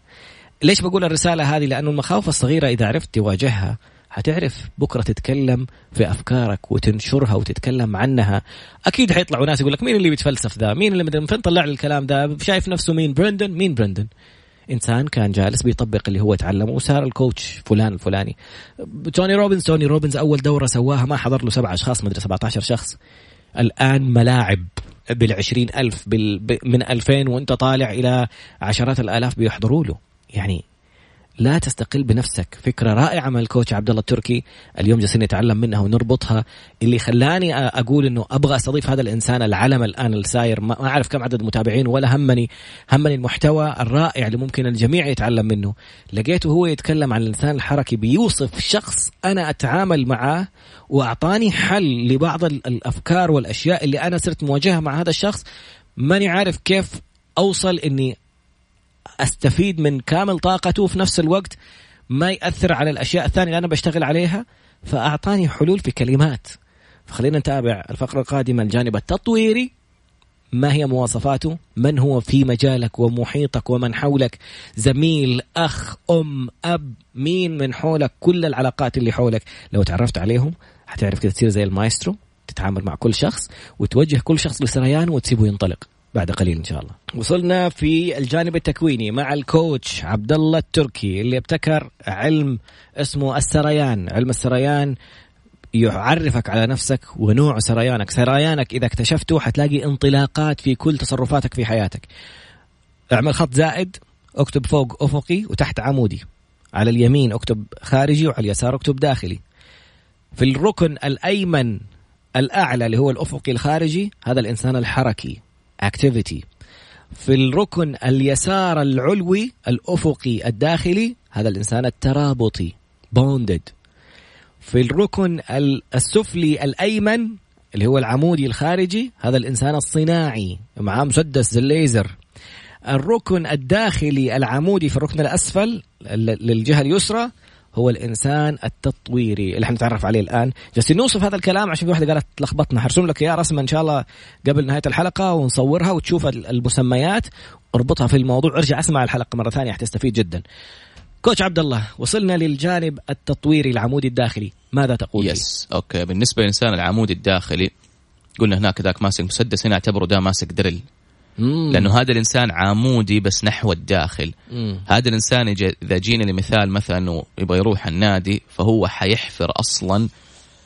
ليش بقول الرسالة هذه؟ لأنه المخاوف الصغيرة إذا عرفت تواجهها حتعرف بكرة تتكلم في أفكارك وتنشرها وتتكلم عنها. أكيد حيطلعوا ناس يقول لك مين اللي بيتفلسف ذا؟ مين اللي من فين طلع الكلام ذا؟ شايف نفسه مين؟ برندن؟ مين برندن؟ إنسان كان جالس بيطبق اللي هو تعلمه وصار ال coach فلان الفلاني. توني روبنز توني روبنز أول دورة سواها ما حضر له سبعة أشخاص مدري 17 شخص. الآن ملاعب بالعشرين ألف بال... من ألفين وانت طالع إلى عشرات الآلاف بيحضروا له. يعني لا تستقل بنفسك. فكرة رائعة من الكوتش عبد الله التركي. اليوم جالسين نتعلم منها ونربطها. اللي خلاني أقول إنه أبغى أستضيف هذا الإنسان العلم الآن الساير. ما أعرف كم عدد المتابعين ولا همني. همني المحتوى الرائع اللي ممكن الجميع يتعلم منه. لقيته هو يتكلم عن الإنسان الحركي بيوصف شخص أنا أتعامل معاه وأعطاني حل لبعض الأفكار والأشياء اللي أنا صرت مواجهها مع هذا الشخص. ماني عارف كيف أوصل إني أستفيد من كامل طاقته وفي نفس الوقت ما يأثر على الأشياء الثانية اللي أنا بشتغل عليها فأعطاني حلول في كلمات. فخلينا نتابع الفقرة القادمة الجانب التطويري. ما هي مواصفاته؟ من هو في مجالك ومحيطك ومن حولك؟ زميل أخ أم أب مين من حولك؟ كل العلاقات اللي حولك. لو تعرفت عليهم حتعرف كده تصير زي المايسترو تتعامل مع كل شخص وتوجه كل شخص لسريان وتسيبه ينطلق. بعد قليل إن شاء الله. وصلنا في الجانب التكويني مع الكوتش عبد الله التركي اللي ابتكر علم اسمه السريان، علم السريان يعرفك على نفسك ونوع سريانك، سريانك إذا اكتشفته حتلاقي انطلاقات في كل تصرفاتك في حياتك. اعمل خط زائد اكتب فوق افقي وتحت عمودي. على اليمين اكتب خارجي وعلى اليسار اكتب داخلي. في الركن الأيمن الأعلى اللي هو الأفقي الخارجي هذا الإنسان الحركي activity. في الركن اليسار العلوي الأفقي الداخلي هذا الإنسان الترابطي bonded. في الركن السفلي الأيمن اللي هو العمودي الخارجي هذا الإنسان الصناعي معاه مسدس الليزر. الركن الداخلي العمودي في الركن الأسفل للجهة اليسرى هو الإنسان التطويري اللي حنتعرف عليه الآن. جالسين نوصف هذا الكلام عشان في واحدة قالت لخبطنا. حرسم لك إياه رسمه إن شاء الله قبل نهاية الحلقة ونصورها وتشوف المسميات. اربطها في الموضوع. ارجع أسمع الحلقة مرة ثانية حتستفيد جدا. coach عبد الله وصلنا للجانب التطويري العمودي الداخلي. ماذا تقول yes. okay. بالنسبة للإنسان العمودي الداخلي قلنا هناك ذاك ماسك مسدس هنا اعتبره ده ماسك drill مم. لأنه هذا الإنسان عمودي بس نحو الداخل مم. هذا الإنسان إذا جينا لمثال مثلا إنه يبغى يروح النادي فهو حيحفر أصلا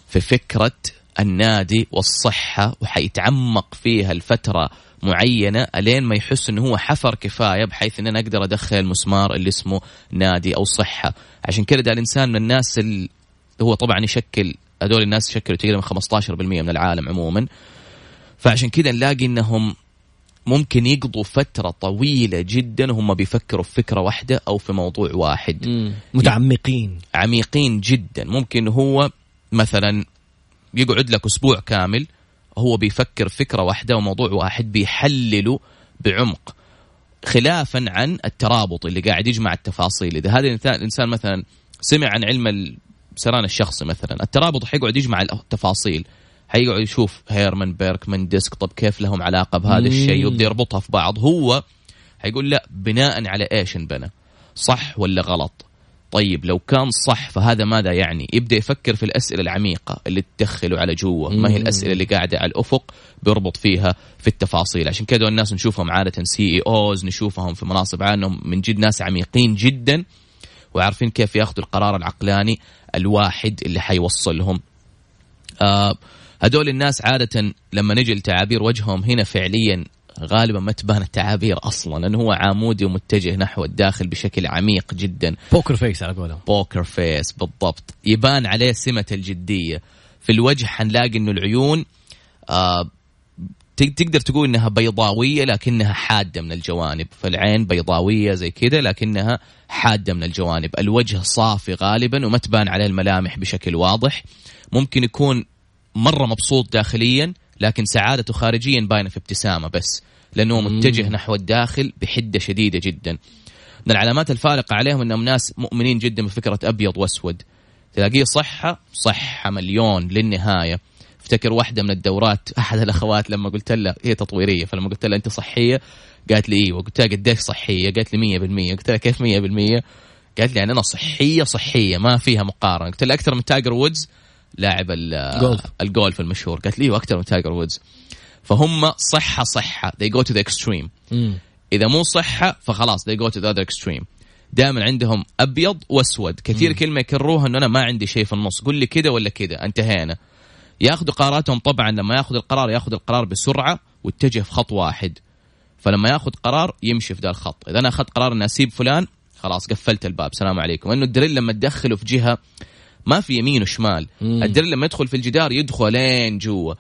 في فكرة النادي والصحة وحيتعمق فيها الفترة معينة ألين ما يحس إنه هو حفر كفاية بحيث ان أنا أقدر أدخل المسمار اللي اسمه نادي أو صحة عشان كذا ده الإنسان من الناس اللي هو طبعا يشكل هذول الناس يشكلوا تقريبا 15% من العالم عموما فعشان كذا نلاقي إنهم ممكن يقضوا فترة طويلة جدا وهم بيفكروا في فكرة واحدة أو في موضوع واحد. مم. متعمقين. عميقين جدا. ممكن هو مثلا يقعد لك أسبوع كامل هو بيفكر فكرة واحدة وموضوع واحد بيحلله بعمق. خلافا عن الترابط اللي قاعد يجمع التفاصيل. إذا هذا الإنسان مثلا سمع عن علم السران الشخصي مثلا الترابط حيقعد يجمع التفاصيل. حيقعد يشوف هيرمان بيركمان DISC طب كيف لهم علاقة بهذا الشيء؟ ويبدا يربطها في بعض. هو حيقول لا بناء على إيش انبنى؟ صح ولا غلط؟ طيب لو كان صح فهذا ماذا يعني؟ يبدأ يفكر في الأسئلة العميقة اللي تدخله على جوا ما هي الأسئلة اللي قاعدة على الأفق بيربط فيها في التفاصيل. عشان كذا الناس نشوفهم عادة CEOs نشوفهم في مناصب عالم من جد ناس عميقين جدا وعارفين كيف ياخذوا القرار العقلاني الواحد اللي حيوصلهم. آه هذول الناس عادة لما نجي لتعابير وجههم هنا فعليا غالبا ما تبان التعابير أصلا لأنه هو عمودي ومتجه نحو الداخل بشكل عميق جدا. poker face على قولهم. poker face بالضبط. يبان عليه سمة الجدية. في الوجه حنلاقي إنه العيون آه تقدر تقول إنها بيضاوية لكنها حادة من الجوانب. فالعين بيضاوية زي كذا لكنها حادة من الجوانب. الوجه صافي غالبا وما تبان عليه الملامح بشكل واضح. ممكن يكون مرة مبسوط داخليا لكن سعادته خارجيا باينة في ابتسامة بس لأنه متجه نحو الداخل بحدة شديدة جدا. من العلامات الفارقة عليهم أنهم ناس مؤمنين جدا بفكرة أبيض وأسود. تلاقيه صحة صحة مليون للنهاية. افتكر واحدة من الدورات أحد الأخوات لما قلت لها هي تطويرية فلما قلت لها أنت صحية؟ قالت لي إيوه. قلت لها قديش صحية؟ قالت لي 100% قلت لها كيف 100% قالت لي يعني أنا صحية صحية ما فيها مقارنة. قلت لها أكثر من تايجر وودز لاعب الجولف. المشهور. قالت لي وأكثر من تايجر وودز فهم صحة صحة. They go to the extreme. مم. إذا مو صحة فخلاص they go to the other extreme. دائما عندهم أبيض وأسود. كثير مم. كلمة يكرروها إنه أنا ما عندي شيء في النص. قل لي كذا ولا كذا. انتهينا. ياخذوا قراراتهم طبعا لما ياخذ القرار ياخذ القرار بسرعة ويتجه في خط واحد. فلما ياخذ قرار يمشي في ذا الخط. إذا أنا أخذت قرار إني أسيب فلان خلاص قفلت الباب. سلام عليكم. إنه الدريل لما تدخله في جهة ما في يمين وشمال. الدريل لما يدخل في الجدار يدخل لين جوا.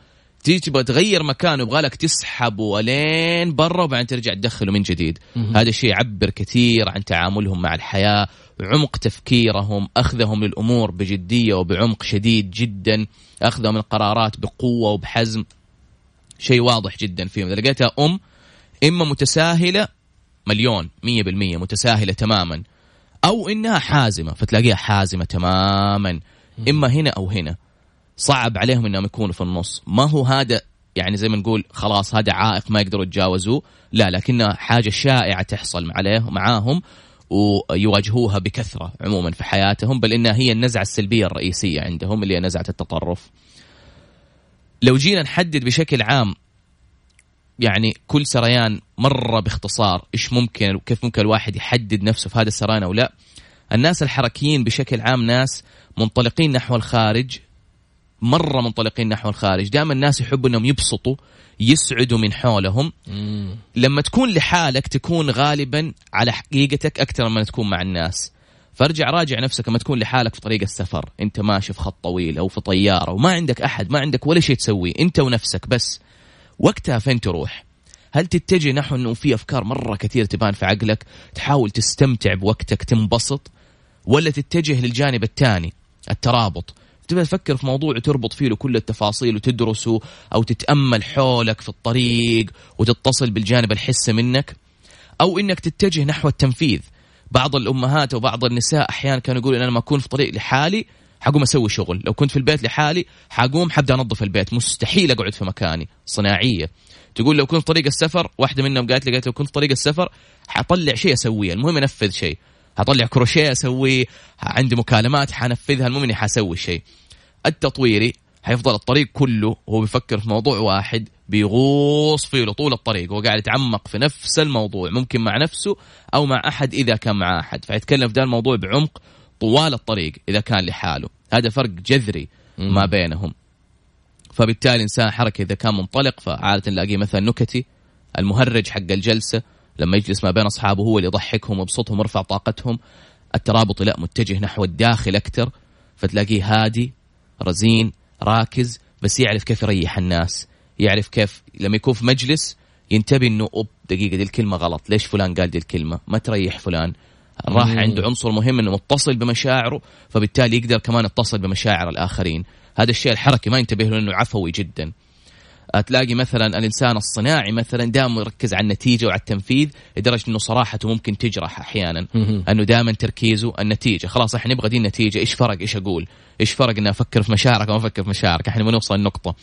تيجي تبغى تغير مكانه يبغى لك تسحبه لين برا وبعدين ترجع تدخله من جديد. مم. هذا الشيء يعبر كثير عن تعاملهم مع الحياة عمق تفكيرهم أخذهم للأمور بجدية وبعمق شديد جدا أخذهم القرارات بقوة وبحزم. شيء واضح جدا فيهم. إذا لقيتها أم إما متساهلة مليون مية بالمية متساهلة تماما. أو إنها حازمة فتلاقيها حازمة تماما إما هنا أو هنا. صعب عليهم إنهم يكونوا في النص. ما هو هذا يعني زي ما نقول خلاص هذا عائق ما يقدروا يتجاوزوه. لا لكنها حاجة شائعة تحصل عليه معاهم ويواجهوها بكثرة عموما في حياتهم بل إنها هي النزعة السلبية الرئيسية عندهم اللي هي نزعة التطرف. لو جينا نحدد بشكل عام يعني كل سريان مرة باختصار إيش ممكن وكيف ممكن الواحد يحدد نفسه في هذا السريان أو لا. الناس الحركيين بشكل عام ناس منطلقين نحو الخارج مرة منطلقين نحو الخارج. دائما الناس يحبوا إنهم يبسطوا يسعدوا من حولهم. مم. لما تكون لحالك تكون غالبا على حقيقتك أكثر من تكون مع الناس. فارجع راجع نفسك لما تكون لحالك في طريق السفر. أنت ماشي في خط طويل أو في طيارة وما عندك أحد ما عندك ولا شيء تسويه. أنت ونفسك بس. وقتها فين تروح؟ هل تتجه نحو إنه في أفكار مرة كثير تبان في عقلك تحاول تستمتع بوقتك تنبسط؟ ولا تتجه للجانب الثاني الترابط؟ تبدا تفكر في موضوع وتربط فيه كل التفاصيل وتدرسه أو تتأمل حولك في الطريق وتتصل بالجانب الحسي منك؟ أو إنك تتجه نحو التنفيذ؟ بعض الأمهات وبعض النساء أحيانا كانوا يقولوا أنا لما أكون في طريق لحالي حقوم أسوي شغل. لو كنت في البيت لحالي حقوم حبدا أنظف البيت. مستحيل أقعد في مكاني. صناعية. تقول لو كنت طريق السفر واحدة منهم قالت لي قالت لو كنت طريق السفر حطلع شيء أسويه. المهم أنفذ شيء. حطلع كروشيه أسويه. عندي مكالمات حنفذها. المهم إني حاسوي شيء. التطويري حيفضل الطريق كله. وهو بيفكر في موضوع واحد بيغوص فيه طول الطريق. وهو قاعد يتعمق في نفس الموضوع ممكن مع نفسه أو مع أحد إذا كان مع أحد. فيتكلم في ذا الموضوع بعمق طوال الطريق إذا كان لحاله. هذا فرق جذري ما بينهم. فبالتالي إنسان حركة إذا كان منطلق فعادة نلاقيه مثلا نكتي المهرج حق الجلسة لما يجلس ما بين أصحابه هو اللي يضحكهم ويبسطهم ويرفع طاقتهم. الترابطي لا متجه نحو الداخل أكثر فتلاقيه هادي رزين راكز بس يعرف كيف يريح الناس. يعرف كيف لما يكون في مجلس ينتبه إنه أوب دقيقة دي الكلمة غلط. ليش فلان قال دي الكلمة؟ ما تريح فلان. راح عنده عنصر مهم إنه متصل بمشاعره فبالتالي يقدر كمان يتصل بمشاعر الآخرين. هذا الشيء الحركي ما ينتبه له إنه عفوي جدا. تلاقي مثلا الإنسان الصناعي مثلا دائما يركز على النتيجة وعلى التنفيذ لدرجة إنه صراحته ممكن تجرح أحيانا. إنه دائما تركيزه النتيجة. خلاص إحنا نبغى دي النتيجة. إيش فرق؟ إيش أقول؟ إيش فرق إني أفكر في مشاعرك أو أفكر في مشاعرك؟ إحنا بنوصل النقطه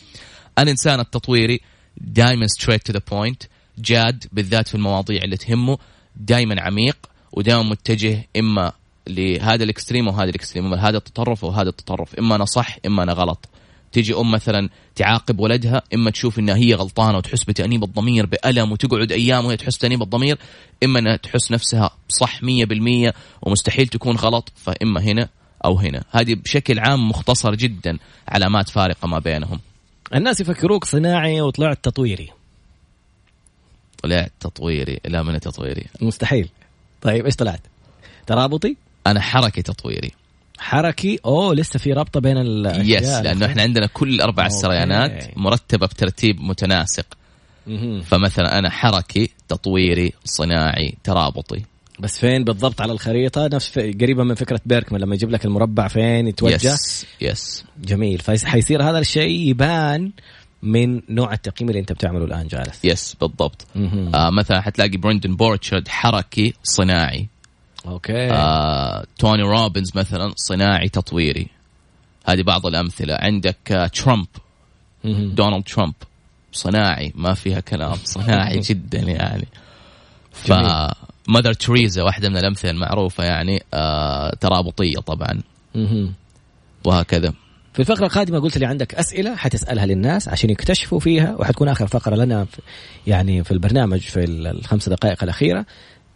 الإنسان التطويري دائما straight to the point جاد بالذات في المواضيع اللي تهمه دائما عميق. ودائما متجه إما لهذا ال extreme وهذا ال extreme هذا التطرف وهذا التطرف إما أنا صح إما أنا غلط. تيجي أم مثلا تعاقب ولدها إما تشوف إنها هي غلطانة وتحس بتأنيب الضمير بألم وتقعد أيام وهي تحس بتانيب الضمير إما أنها تحس نفسها صح 100% ومستحيل تكون غلط فإما هنا أو هنا. هذه بشكل عام مختصر جدا علامات فارقه ما بينهم. الناس يفكروك صناعي وطلعت تطويري. طلعت تطويري لا من تطويري. مستحيل. طيب إيش طلعت؟ ترابطي؟ أنا حركي تطويري. حركي؟ أوه لسه في رابطة بين الأشياء. yes لأنه إحنا عندنا كل أربع السريانات مرتبة بترتيب متناسق. فمثلا أنا حركي تطويري صناعي ترابطي. بس فين بالضبط على الخريطة؟ نفس قريبة من فكرة بيركمان لما يجيب لك المربع فين يتوجه؟ yes yes. جميل. فحيصير هذا الشيء يبان من نوع التقييم اللي انت بتعمله الآن جالس. yes بالضبط. آه مثلا حتلاقي برندن بورتشارد حركي صناعي. okay. آه، توني روبنز مثلا صناعي تطويري. هذه بعض الأمثلة. عندك آه، ترامب. دونالد ترامب. صناعي ما فيها كلام. صناعي جدا يعني. ف Mother تريزا واحدة من الأمثلة المعروفة يعني. آه ترابطيه طبعا. وهكذا. في الفقرة القادمة قلت لي عندك أسئلة حتسألها للناس عشان يكتشفوا فيها وحتكون آخر فقرة لنا في يعني في البرنامج في الخمس دقائق الأخيرة.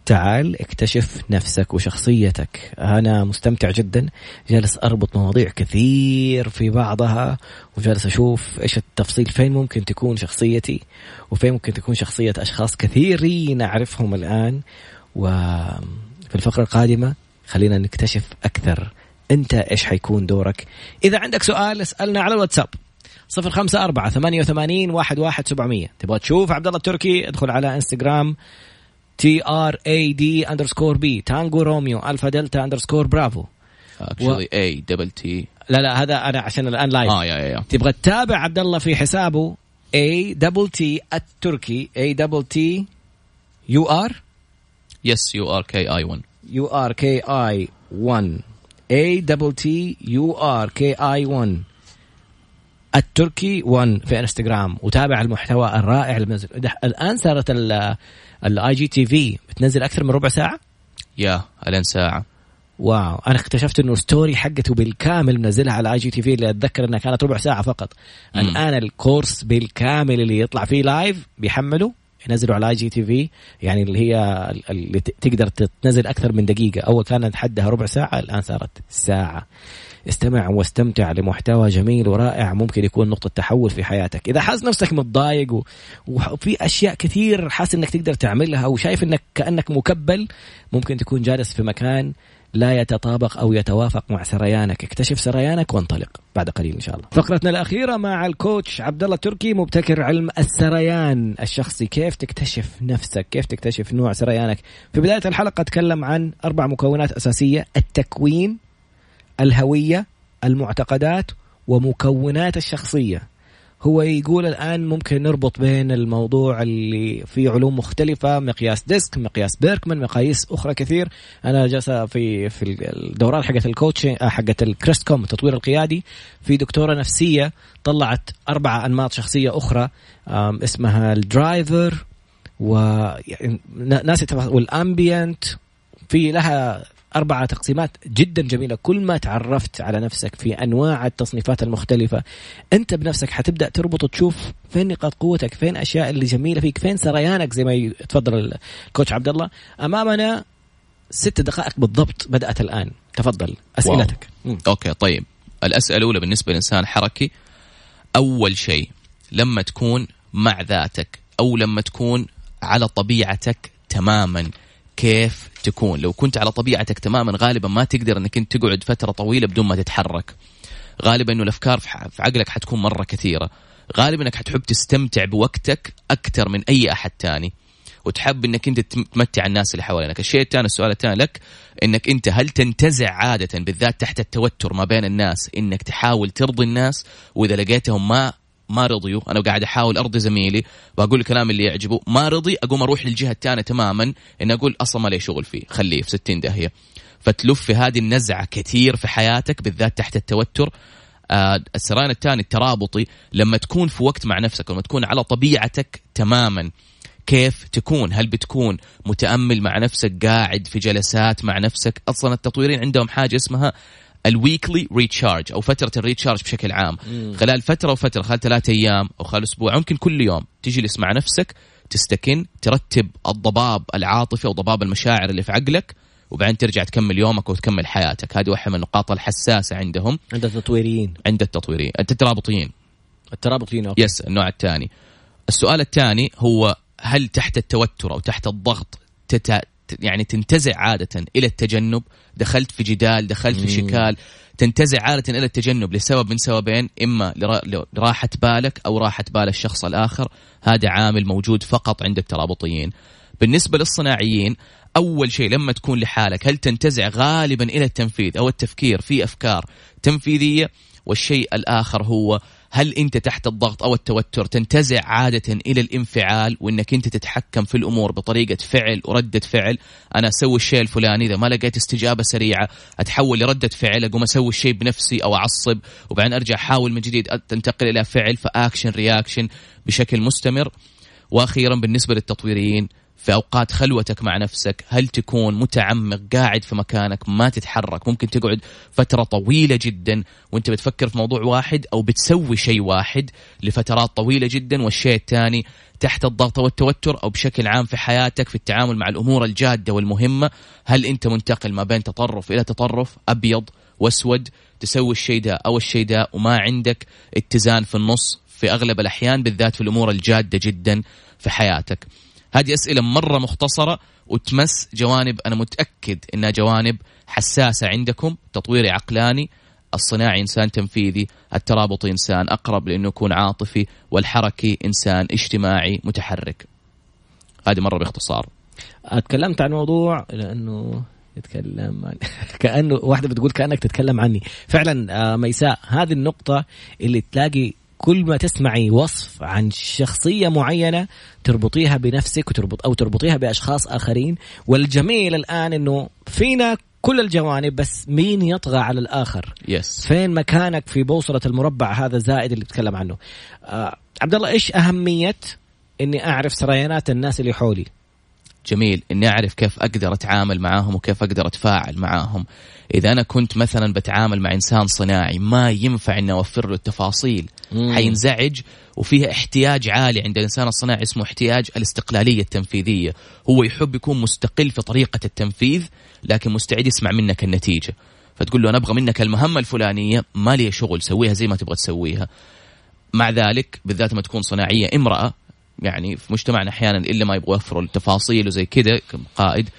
تعال اكتشف نفسك وشخصيتك. أنا مستمتع جدا. جالس أربط مواضيع كثير في بعضها وجالس أشوف إيش التفصيل فين ممكن تكون شخصيتي وفين ممكن تكون شخصية أشخاص كثيرين أعرفهم الآن. وفي الفقرة القادمة خلينا نكتشف أكثر أنت إيش حيكون دورك؟ إذا عندك سؤال اسألنا على الواتساب. صفر خمسة أربعة ثمانية وثمانين واحد واحد سبعمية. تبغى تشوف عبد الله التركي؟ ادخل على انستغرام T R A D underscore B Tango Romeo Alpha Delta underscore Bravo. actually A double T لا لا هذا أنا عشان الآن live آه يا يا تبغى تتابع عبد الله في حسابه A double T التركي A double T U R yes U R K I 1 U R K I 1 A double T U R K I 1 التركي 1 في انستغرام وتابع المحتوى الرائع اللي بنزل الآن صارت ال IGTV بتنزل أكثر من ربع ساعة؟ يا الين ساعة. wow. أنا اكتشفت إنه story حقته بالكامل منزلها على IGTV اللي أتذكر إنها كانت ربع ساعة فقط. الآن الكورس بالكامل اللي يطلع فيه live بيحمله ينزلوا على IGTV يعني اللي هي اللي تقدر تنزل أكثر من دقيقة أول كانت حدها ربع ساعة الآن صارت ساعة استمع واستمتع لمحتوى جميل ورائع ممكن يكون نقطة تحول في حياتك إذا حاسس نفسك متضايق. وفي أشياء كثير حاسس أنك تقدر تعملها وشايف أنك كأنك مكبل ممكن تكون جالس في مكان لا يتطابق أو يتوافق مع سريانك، اكتشف سريانك وانطلق بعد قليل إن شاء الله. فقرتنا الأخيرة مع ال coach عبد الله تركي مبتكر علم السريان الشخصي، كيف تكتشف نفسك، كيف تكتشف نوع سريانك. في بداية الحلقة تكلم عن أربع مكونات أساسية، التكوين، الهوية، المعتقدات ومكونات الشخصية. هو يقول الآن ممكن نربط بين الموضوع اللي في علوم مختلفة مقياس DISC مقياس بيركمان مقاييس أخرى كثير. أنا جالس في في الدورات حقت ال coaching آه، حقت ال Crestcom التطوير القيادي في دكتورة نفسية طلعت أربع أنماط شخصية أخرى اسمها ال driver و يعني ناس وال amiable في لها أربعة تقسيمات جدا جميلة. كل ما تعرفت على نفسك في أنواع التصنيفات المختلفة أنت بنفسك حتبدأ تربط وتشوف فين نقاط قوتك فين أشياء اللي جميلة فيك فين سريانك زي ما يتفضل ال coach عبد الله أمامنا ست دقائق بالضبط بدأت الآن. تفضل أسئلتك. okay طيب. الأسئلة الأولى بالنسبة لإنسان حركي أول شيء لما تكون مع ذاتك أو لما تكون على طبيعتك تماما كيف تكون. لو كنت على طبيعتك تماما غالبا ما تقدر إنك أنت تقعد فترة طويلة بدون ما تتحرك. غالبا إنه الأفكار في عقلك حتكون مرة كثيرة. غالبا إنك حتحب تستمتع بوقتك أكثر من أي أحد تاني. وتحب إنك أنت تمتع الناس اللي حوالينك. الشيء الثاني السؤال الثاني لك إنك أنت هل تنتزع عادة بالذات تحت التوتر ما بين الناس إنك تحاول ترضي الناس وإذا لقيتهم ما ما رضيوا. أنا قاعد أحاول أرضي زميلي وأقول الكلام اللي يعجبه. ما رضي أقوم أروح للجهة الثانية تماما إن أقول أصلا ما لي شغل فيه. خليه في 60 داهية. فتلف في هذه النزعة كثير في حياتك بالذات تحت التوتر. آه السريان الثاني الترابطي لما تكون في وقت مع نفسك لما تكون على طبيعتك تماما كيف تكون؟ هل بتكون متأمل مع نفسك قاعد في جلسات مع نفسك؟ أصلا التطويرين عندهم حاجة اسمها ال weekly recharge أو فترة ال recharge بشكل عام مم. خلال فترة وفترة خلال ثلاثة أيام أو خلال أسبوع ممكن كل يوم تجلس مع نفسك تستكن ترتب الضباب العاطفي أو ضباب المشاعر اللي في عقلك وبعدين ترجع تكمل يومك وتكمل حياتك هذه واحدة من النقاط الحساسة عندهم عند التطويريين عند التطويريين الترابطيين الترابطيين okay. Yes النوع الثاني السؤال الثاني هو هل تحت التوتر أو تحت الضغط. يعني تنتزع عادة إلى التجنب. دخلت في جدال دخلت في شكال. تنتزع عادة إلى التجنب لسبب من سببين إما لراحة بالك أو راحة بال الشخص الآخر. هذا عامل موجود فقط عند الترابطيين. بالنسبة للصناعيين أول شيء لما تكون لحالك هل تنتزع غالبا إلى التنفيذ أو التفكير في أفكار تنفيذية؟ والشيء الآخر هو هل انت تحت الضغط أو التوتر تنتزع عادة إلى الانفعال وانك انت تتحكم في الأمور بطريقة فعل وردة فعل؟ أنا أسوي الشيء الفلاني اذا ما لقيت استجابة سريعة اتحول لردة فعل اقوم أسوي الشيء بنفسي أو اعصب وبعدين ارجع احاول من جديد تنتقل إلى فعل ف action reaction بشكل مستمر. وأخيرا بالنسبة للتطويريين في اوقات خلوتك مع نفسك هل تكون متعمق قاعد في مكانك ما تتحرك ممكن تقعد فترة طويلة جدا وأنت بتفكر في موضوع واحد أو بتسوي شيء واحد لفترات طويلة جدا والشيء الثاني تحت الضغط والتوتر أو بشكل عام في حياتك في التعامل مع الأمور الجادة والمهمة هل أنت منتقل ما بين تطرف إلى تطرف أبيض وأسود تسوي الشيء ده أو الشيء ده وما عندك اتزان في النص في أغلب الأحيان بالذات في الأمور الجادة جدا في حياتك. هذه أسئلة مرة مختصرة وتمس جوانب أنا متأكد إنها جوانب حساسة عندكم تطويري عقلاني الصناعي إنسان تنفيذي الترابطي إنسان أقرب لأنه يكون عاطفي والحركي إنسان اجتماعي متحرك. هذه مرة باختصار. أتكلمت عن موضوع لأنه يتكلم عن كأنه واحدة بتقول كأنك تتكلم عني. فعلا آه، ميساء هذه النقطة اللي تلاقي كل ما تسمعي وصف عن شخصية معينة تربطيها بنفسك وتربط أو تربطيها بأشخاص آخرين. والجميل الآن إنه فينا كل الجوانب بس مين يطغى على الآخر؟ يس فين مكانك في بوصلة المربع هذا الزائد اللي تتكلم عنه؟ آه عبد الله إيش أهمية إني أعرف سريانات الناس اللي حولي؟ جميل. إني أعرف كيف أقدر أتعامل معاهم وكيف أقدر أتفاعل معاهم. إذا أنا كنت مثلا بتعامل مع إنسان صناعي ما ينفع إني أوفر له التفاصيل. حينزعج وفيها احتياج عالي عند الإنسان الصناعي اسمه احتياج الاستقلالية التنفيذية. هو يحب يكون مستقل في طريقة التنفيذ لكن مستعد يسمع منك النتيجة. فتقول له أنا أبغى منك المهمة الفلانية ما لي شغل سويها زي ما تبغى تسويها. مع ذلك بالذات لما تكون صناعية امرأة يعني في مجتمعنا أحيانا إلا ما يبغوا يوفروا التفاصيل وزي كذا كقائد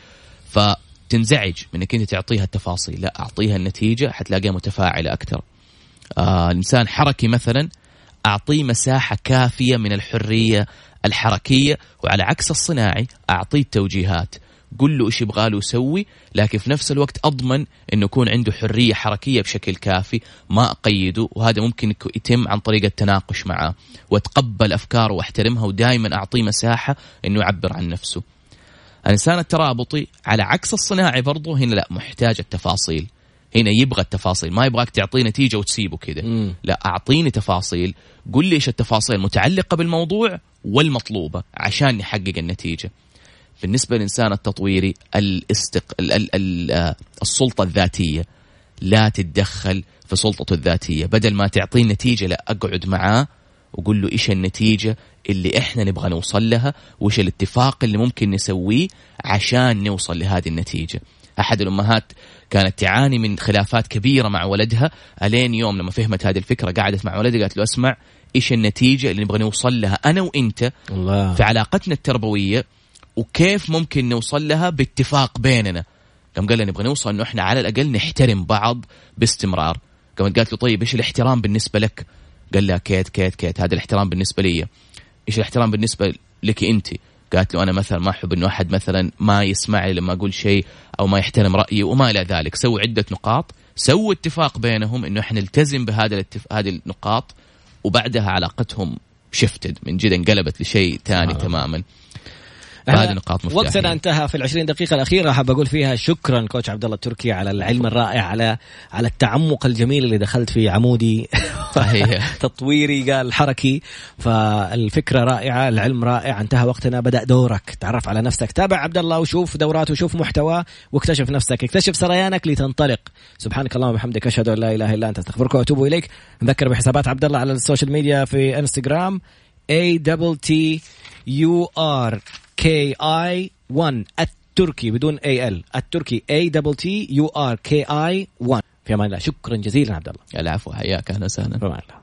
فتنزعج من إنك أنت تعطيها التفاصيل. لا أعطيها النتيجة حتلاقيها متفاعلة أكثر. آه الإنسان حركي مثلا أعطيه مساحة كافية من الحرية الحركية وعلى عكس الصناعي أعطيه توجيهات قل له إيش يبغى له يسوي لكن في نفس الوقت أضمن إنه يكون عنده حرية حركية بشكل كافي ما أقيده وهذا ممكن يتم عن طريق التناقش معه. وأتقبل أفكاره وأحترمها ودائما أعطيه مساحة إنه يعبر عن نفسه. الانسان الترابطي على عكس الصناعي برضه هنا لا محتاج التفاصيل. هنا يبغى التفاصيل. ما يبغاك تعطيه نتيجة وتسيبه كذا. لا أعطيني تفاصيل. قل لي إيش التفاصيل المتعلقة بالموضوع والمطلوبة عشان نحقق النتيجة. بالنسبة للإنسان التطويري الاستق... ال... ال... ال... آه، السلطة الذاتية. لا تتدخل في سلطته الذاتية. بدل ما تعطيه نتيجة لا أقعد معاه وقول له إيش النتيجة اللي إحنا نبغى نوصل لها وإيش الاتفاق اللي ممكن نسويه عشان نوصل لهذه النتيجة. أحد الأمهات كانت تعاني من خلافات كبيرة مع ولدها. ألين يوم لما فهمت هذه الفكرة قعدت مع ولدها قالت له أسمع إيش النتيجة اللي نبغى نوصل لها؟ أنا وإنت الله. في علاقتنا التربوية وكيف ممكن نوصل لها باتفاق بيننا؟ قام قال نبغى نوصل إنه إحنا على الأقل نحترم بعض باستمرار. قامت قالت له طيب إيش الاحترام بالنسبة لك؟ قال لها كيت كيت كيت هذا الاحترام بالنسبة لي. إيش الاحترام بالنسبة لك أنت؟ قالت له أنا مثلا ما أحب إنه أحد مثلا ما يسمع لي لما أقول شيء أو ما يحترم رأيي وما إلى ذلك. سووا عدة نقاط. سووا اتفاق بينهم إنه إحنا نلتزم بهذا الاتف... هذه النقاط. وبعدها علاقتهم شفتد من جد انقلبت لشيء ثاني آه. تماما. هذه نقاط مفتاحية. وقتنا انتهى في العشرين دقيقة الأخيرة حاب أقول فيها شكرا كوتش عبد الله التركي على العلم الرائع على على التعمق الجميل اللي دخلت في عمودي. تطويري قال حركي. فالفكرة رائعة العلم رائع انتهى وقتنا بدأ دورك. تعرف على نفسك. تابع عبد الله وشوف دوراته وشوف محتواه واكتشف نفسك. اكتشف سريانك لتنطلق. سبحانك اللهم وبحمدك أشهد أن لا إله إلا أنت أستغفرك وأتوب إليك. نذكر بحسابات عبد الله على ال social media في إنستغرام A double T U R. K I 1 التركي بدون A L التركي A double T U R K I 1 في أمان الله. شكرا جزيلا عبد الله. العفو حياك أهلا وسهلا. في أمان الله.